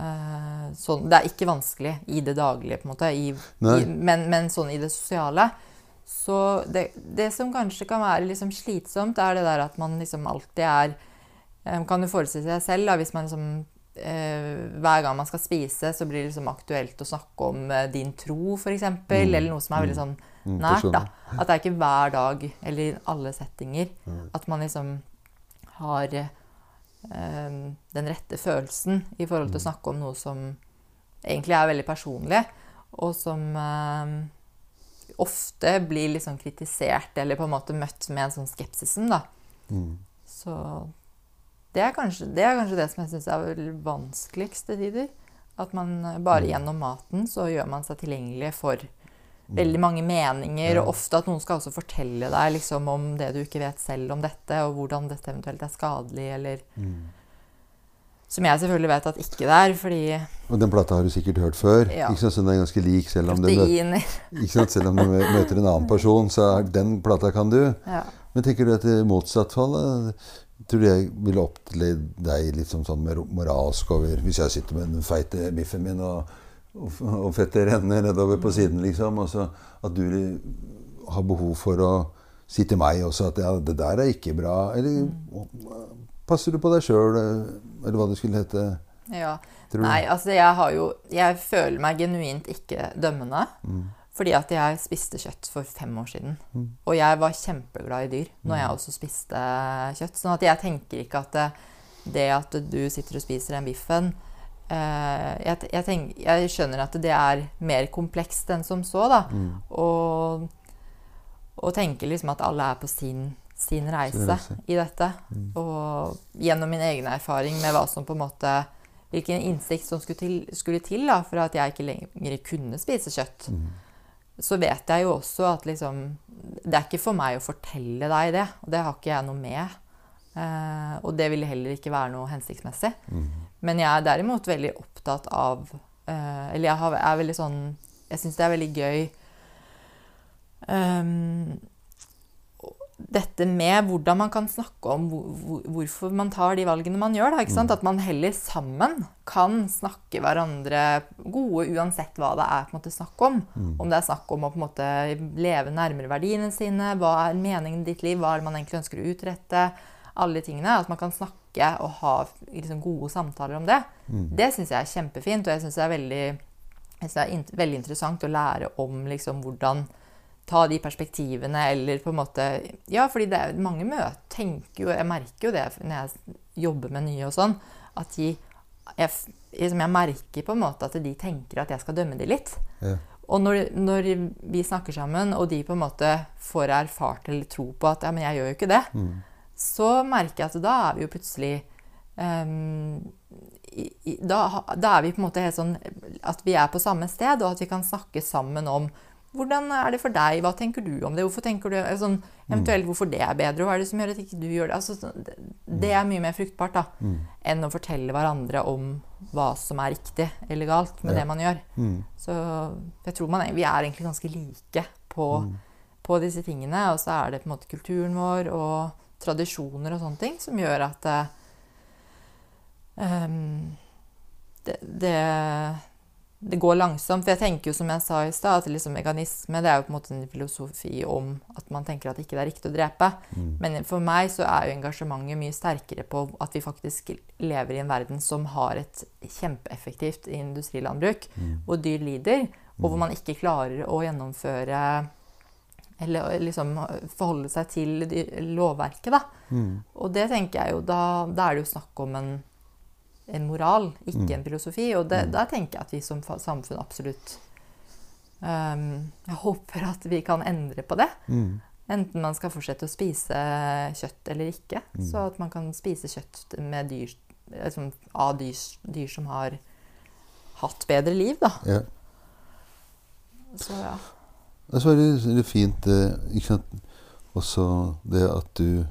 S2: eh, sånn, Det er ikke vanskelig i det daglige, på en måte, i, i, men, men sånn i det sosiale. Så det, det som kanskje kan være liksom slitsomt, er det der at man liksom alltid er eh, Kan du forestille seg selv, da, hvis man liksom Hver gang man skal spise, så blir det liksom aktuelt å snakke om eh, din tro, f.eks., eller noe som er veldig sånn
S1: Mm,
S2: nært. da. At det er ikke hver dag, eller i alle settinger, at man liksom har eh, den rette følelsen i forhold til å snakke om noe som egentlig er veldig personlig, og som eh, ofte blir liksom kritisert eller på en måte møtt med en sånn skepsisen. da.
S1: Mm.
S2: Så det er kanskje det, er kanskje det som jeg syns er vanskeligst til tider. At man eh, bare gjennom maten så gjør man seg tilgjengelig for veldig mange meninger. Og ofte at noen skal også fortelle deg liksom, om det du ikke vet selv om dette, og hvordan dette eventuelt er skadelig, eller Som jeg selvfølgelig vet at ikke det er, fordi
S1: Og den plata har du sikkert hørt før.
S2: Ja.
S1: Ikke sant? Så den er ganske lik, selv om, du møter, selv om du møter en annen person. Så er den plata kan du.
S2: ja.
S1: Men tenker du at i motsatt fall eh, Tror du jeg ville opplevd deg litt som sånn moralsk over Hvis jeg sitter med den feite biffen min og og, og fettet renner nedover på siden, liksom. Og så at du har behov for å si til meg også at ja, det der er ikke bra. Eller passer du på deg sjøl, eller hva det skulle hete?
S2: Ja. Nei, altså jeg har jo Jeg føler meg genuint ikke dømmende. Mm. Fordi at jeg spiste kjøtt for fem år siden. Mm. Og jeg var kjempeglad i dyr når jeg mm. også spiste kjøtt. sånn at jeg tenker ikke at det, det at du sitter og spiser den biffen eh, jeg, jeg, tenker, jeg, skjønner at det er mer komplekst enn som så, da. Mm. Og, og tenker liksom at alle er på sin, sin reise, reise. i dette. Mm. Og gjennom min egen erfaring med hva som på en måte Hvilken innsikt som skulle til, skulle til da, for at jeg ikke lenger kunne spise kjøtt. Mm så vet jeg jo også at liksom Det er ikke for meg å fortelle deg det, og det har ikke jeg noe med. Eh, og det ville heller ikke være noe hensiktsmessig. Mm. Men jeg er derimot veldig opptatt av eh, Eller jeg har, er veldig sånn Jeg syns det er veldig gøy um, dette med hvordan man kan snakke om hvorfor man tar de valgene man gjør. Da, mm. At man heller sammen kan snakke hverandre gode uansett hva det er på en måte snakk om. Mm. Om det er snakk om å på en måte leve nærmere verdiene sine, hva er meningen i ditt liv, hva er det man egentlig ønsker å utrette. Alle de tingene. At man kan snakke og ha liksom, gode samtaler om det. Mm. Det syns jeg er kjempefint, og jeg syns det er veldig, det er in veldig interessant å lære om liksom, hvordan ta de perspektivene, eller på en måte Ja, fordi det er mange møter tenker jo, Jeg merker jo det når jeg jobber med nye og sånn, at de jeg, liksom jeg, merker på en måte at de tenker at jeg skal dømme de litt. Ja. Og når, når, vi snakker sammen, og de på en måte får erfart eller tro på at ja, men jeg gjør jo ikke det, mm. så merker jeg at da er vi jo plutselig um, i, i, da, da, er vi på en måte helt sånn at vi er på samme sted, og at vi kan snakke sammen om hvordan er det for deg? Hva tenker du om det? Hvorfor tenker du, sånn, Eventuelt hvorfor det er bedre, og hva er det som gjør at ikke du gjør det? Altså, det, det er mye mer fruktbart da, mm. enn å fortelle hverandre om hva som er riktig eller galt med ja. det man gjør. Mm. Så jeg tror man, vi er egentlig ganske like på, mm. på, disse tingene. Og så er det på en måte kulturen vår og tradisjoner og sånne ting som gjør at um, det, det det går langsomt. For jeg tenker jo, som jeg sa i stad, at liksom veganisme det er jo på en måte en filosofi om at man tenker at ikke det er riktig å drepe. Mm. Men for meg så er jo engasjementet mye sterkere på at vi faktisk lever i en verden som har et kjempeeffektivt industrilandbruk, mm. hvor dyr lider, og hvor mm. man ikke klarer å gjennomføre eller liksom forholde seg til lovverket, da. Mm. Og det tenker jeg jo da, da er det jo snakk om en en moral, ikke mm. en filosofi. Og det, mm. da tenker jeg at vi som samfunn absolutt um, Jeg håper at vi kan endre på det. Mm. Enten man skal fortsette å spise kjøtt eller ikke. Mm. Så at man kan spise kjøtt med dyr, liksom, av dyr, dyr, som har hatt bedre liv, da. Ja. Så ja.
S1: Det er veldig fint eh, ikke sant? også det at du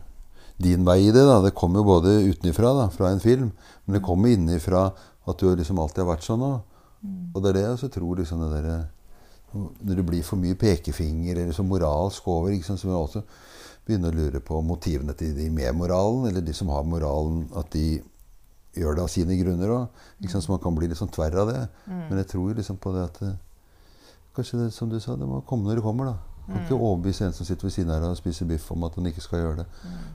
S1: din vei i det. da, Det kommer jo både utenfra, fra en film, men det kommer innifra at du liksom alltid har vært sånn. Og, det er det jeg tror liksom det der, Når det blir for mye pekefinger eller så moralsk over, sant, så vil jeg også begynne å lure på motivene til de med moralen, eller de som har moralen, at de gjør det av sine grunner òg. Så man kan bli litt sånn tverr av det. Mm. Men jeg tror liksom på det at det, Kanskje det som du sa, det må komme når det kommer, da. Kan ikke overbevise en som sitter ved siden av og spiser biff, om at han ikke skal gjøre det.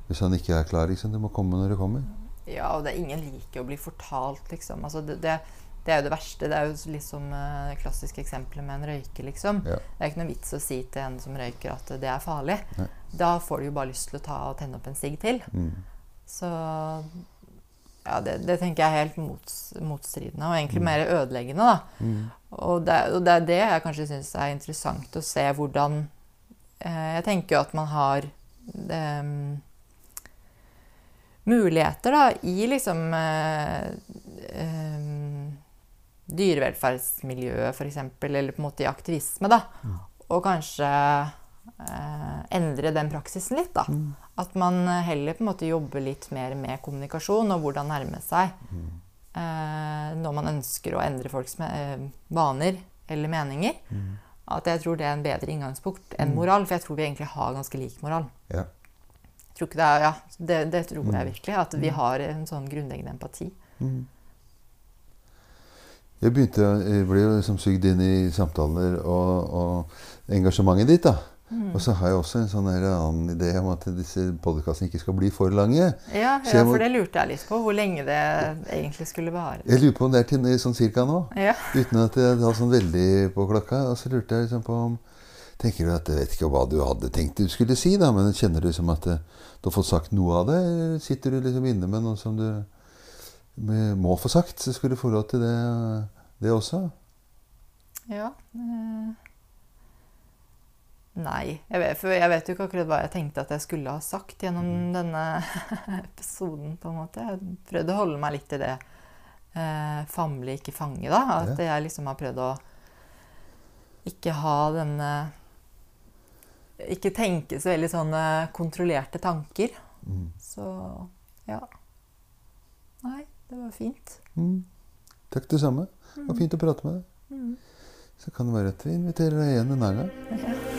S1: Hvis han ikke er klar. Liksom. Det må komme når det kommer.
S2: Ja, og det er ingen liker å bli fortalt, liksom. Altså, det, det, det, er jo det verste. Det er jo liksom uh, klassiske eksempelet med en røyker, liksom. Ja. Det er ikke noe vits å si til en som røyker at det er farlig. Nei. Da får du jo bare lyst til å ta og tenne opp en sigg til. Mm. Så ja, det, det, tenker jeg er helt mot, motstridende, og egentlig mm. mer ødeleggende. da. Mm. Og, det, og, det, er det jeg kanskje syns er interessant å se hvordan Eh, jeg tenker jo at man har um, muligheter da, i liksom uh, um, dyrevelferdsmiljøet, f.eks., eller på en måte i aktivisme. da, mm. Og kanskje uh, endre den praksisen litt. da. Mm. At man heller på en måte jobber litt mer med kommunikasjon og hvordan nærme seg mm. uh, når man ønsker å endre folks vaner eller meninger. At jeg tror det er en bedre inngangsport enn mm. moral. For jeg tror vi egentlig har ganske lik moral. Ja. Det, er, ja, det, det, tror jeg mm. virkelig. At vi mm. har en sånn grunnleggende empati. Mm.
S1: Jeg begynte, jeg ble jo liksom sugd inn i samtaler og, og engasjementet ditt. da.
S2: Mm.
S1: Og så har jeg også en sånn her annen idé om at disse podkastene ikke skal bli for lange.
S2: Ja, ja,
S1: må-
S2: for det lurte jeg litt på. Hvor lenge det egentlig skulle vare.
S1: Jeg lurer på om det er til sånn cirka nå.
S2: Ja.
S1: Uten at jeg har sånn veldig på klokka. Og så lurte jeg liksom på om Tenker du at Jeg vet ikke hva du hadde tenkt du skulle si, da, men kjenner du liksom at eh, du har fått sagt noe av det? Eller sitter du liksom inne med noe som du må få sagt? Så skulle du få lov til det, det også.
S2: ja. eh. Nei. Jeg vet, for jeg vet jo ikke akkurat hva jeg tenkte at jeg skulle ha sagt gjennom denne episoden. på en måte. Jeg prøvde å holde meg litt i det eh, famle, ikke fange. da. At jeg liksom har prøvd å ikke ha denne Ikke tenke så veldig sånne kontrollerte tanker.
S1: Mm.
S2: Så ja. Nei, det var fint.
S1: Mm. Takk, det samme. Det var fint å prate med deg.
S2: Mm.
S1: Så kan det være at vi inviterer deg igjen en annen gang.
S2: Ja.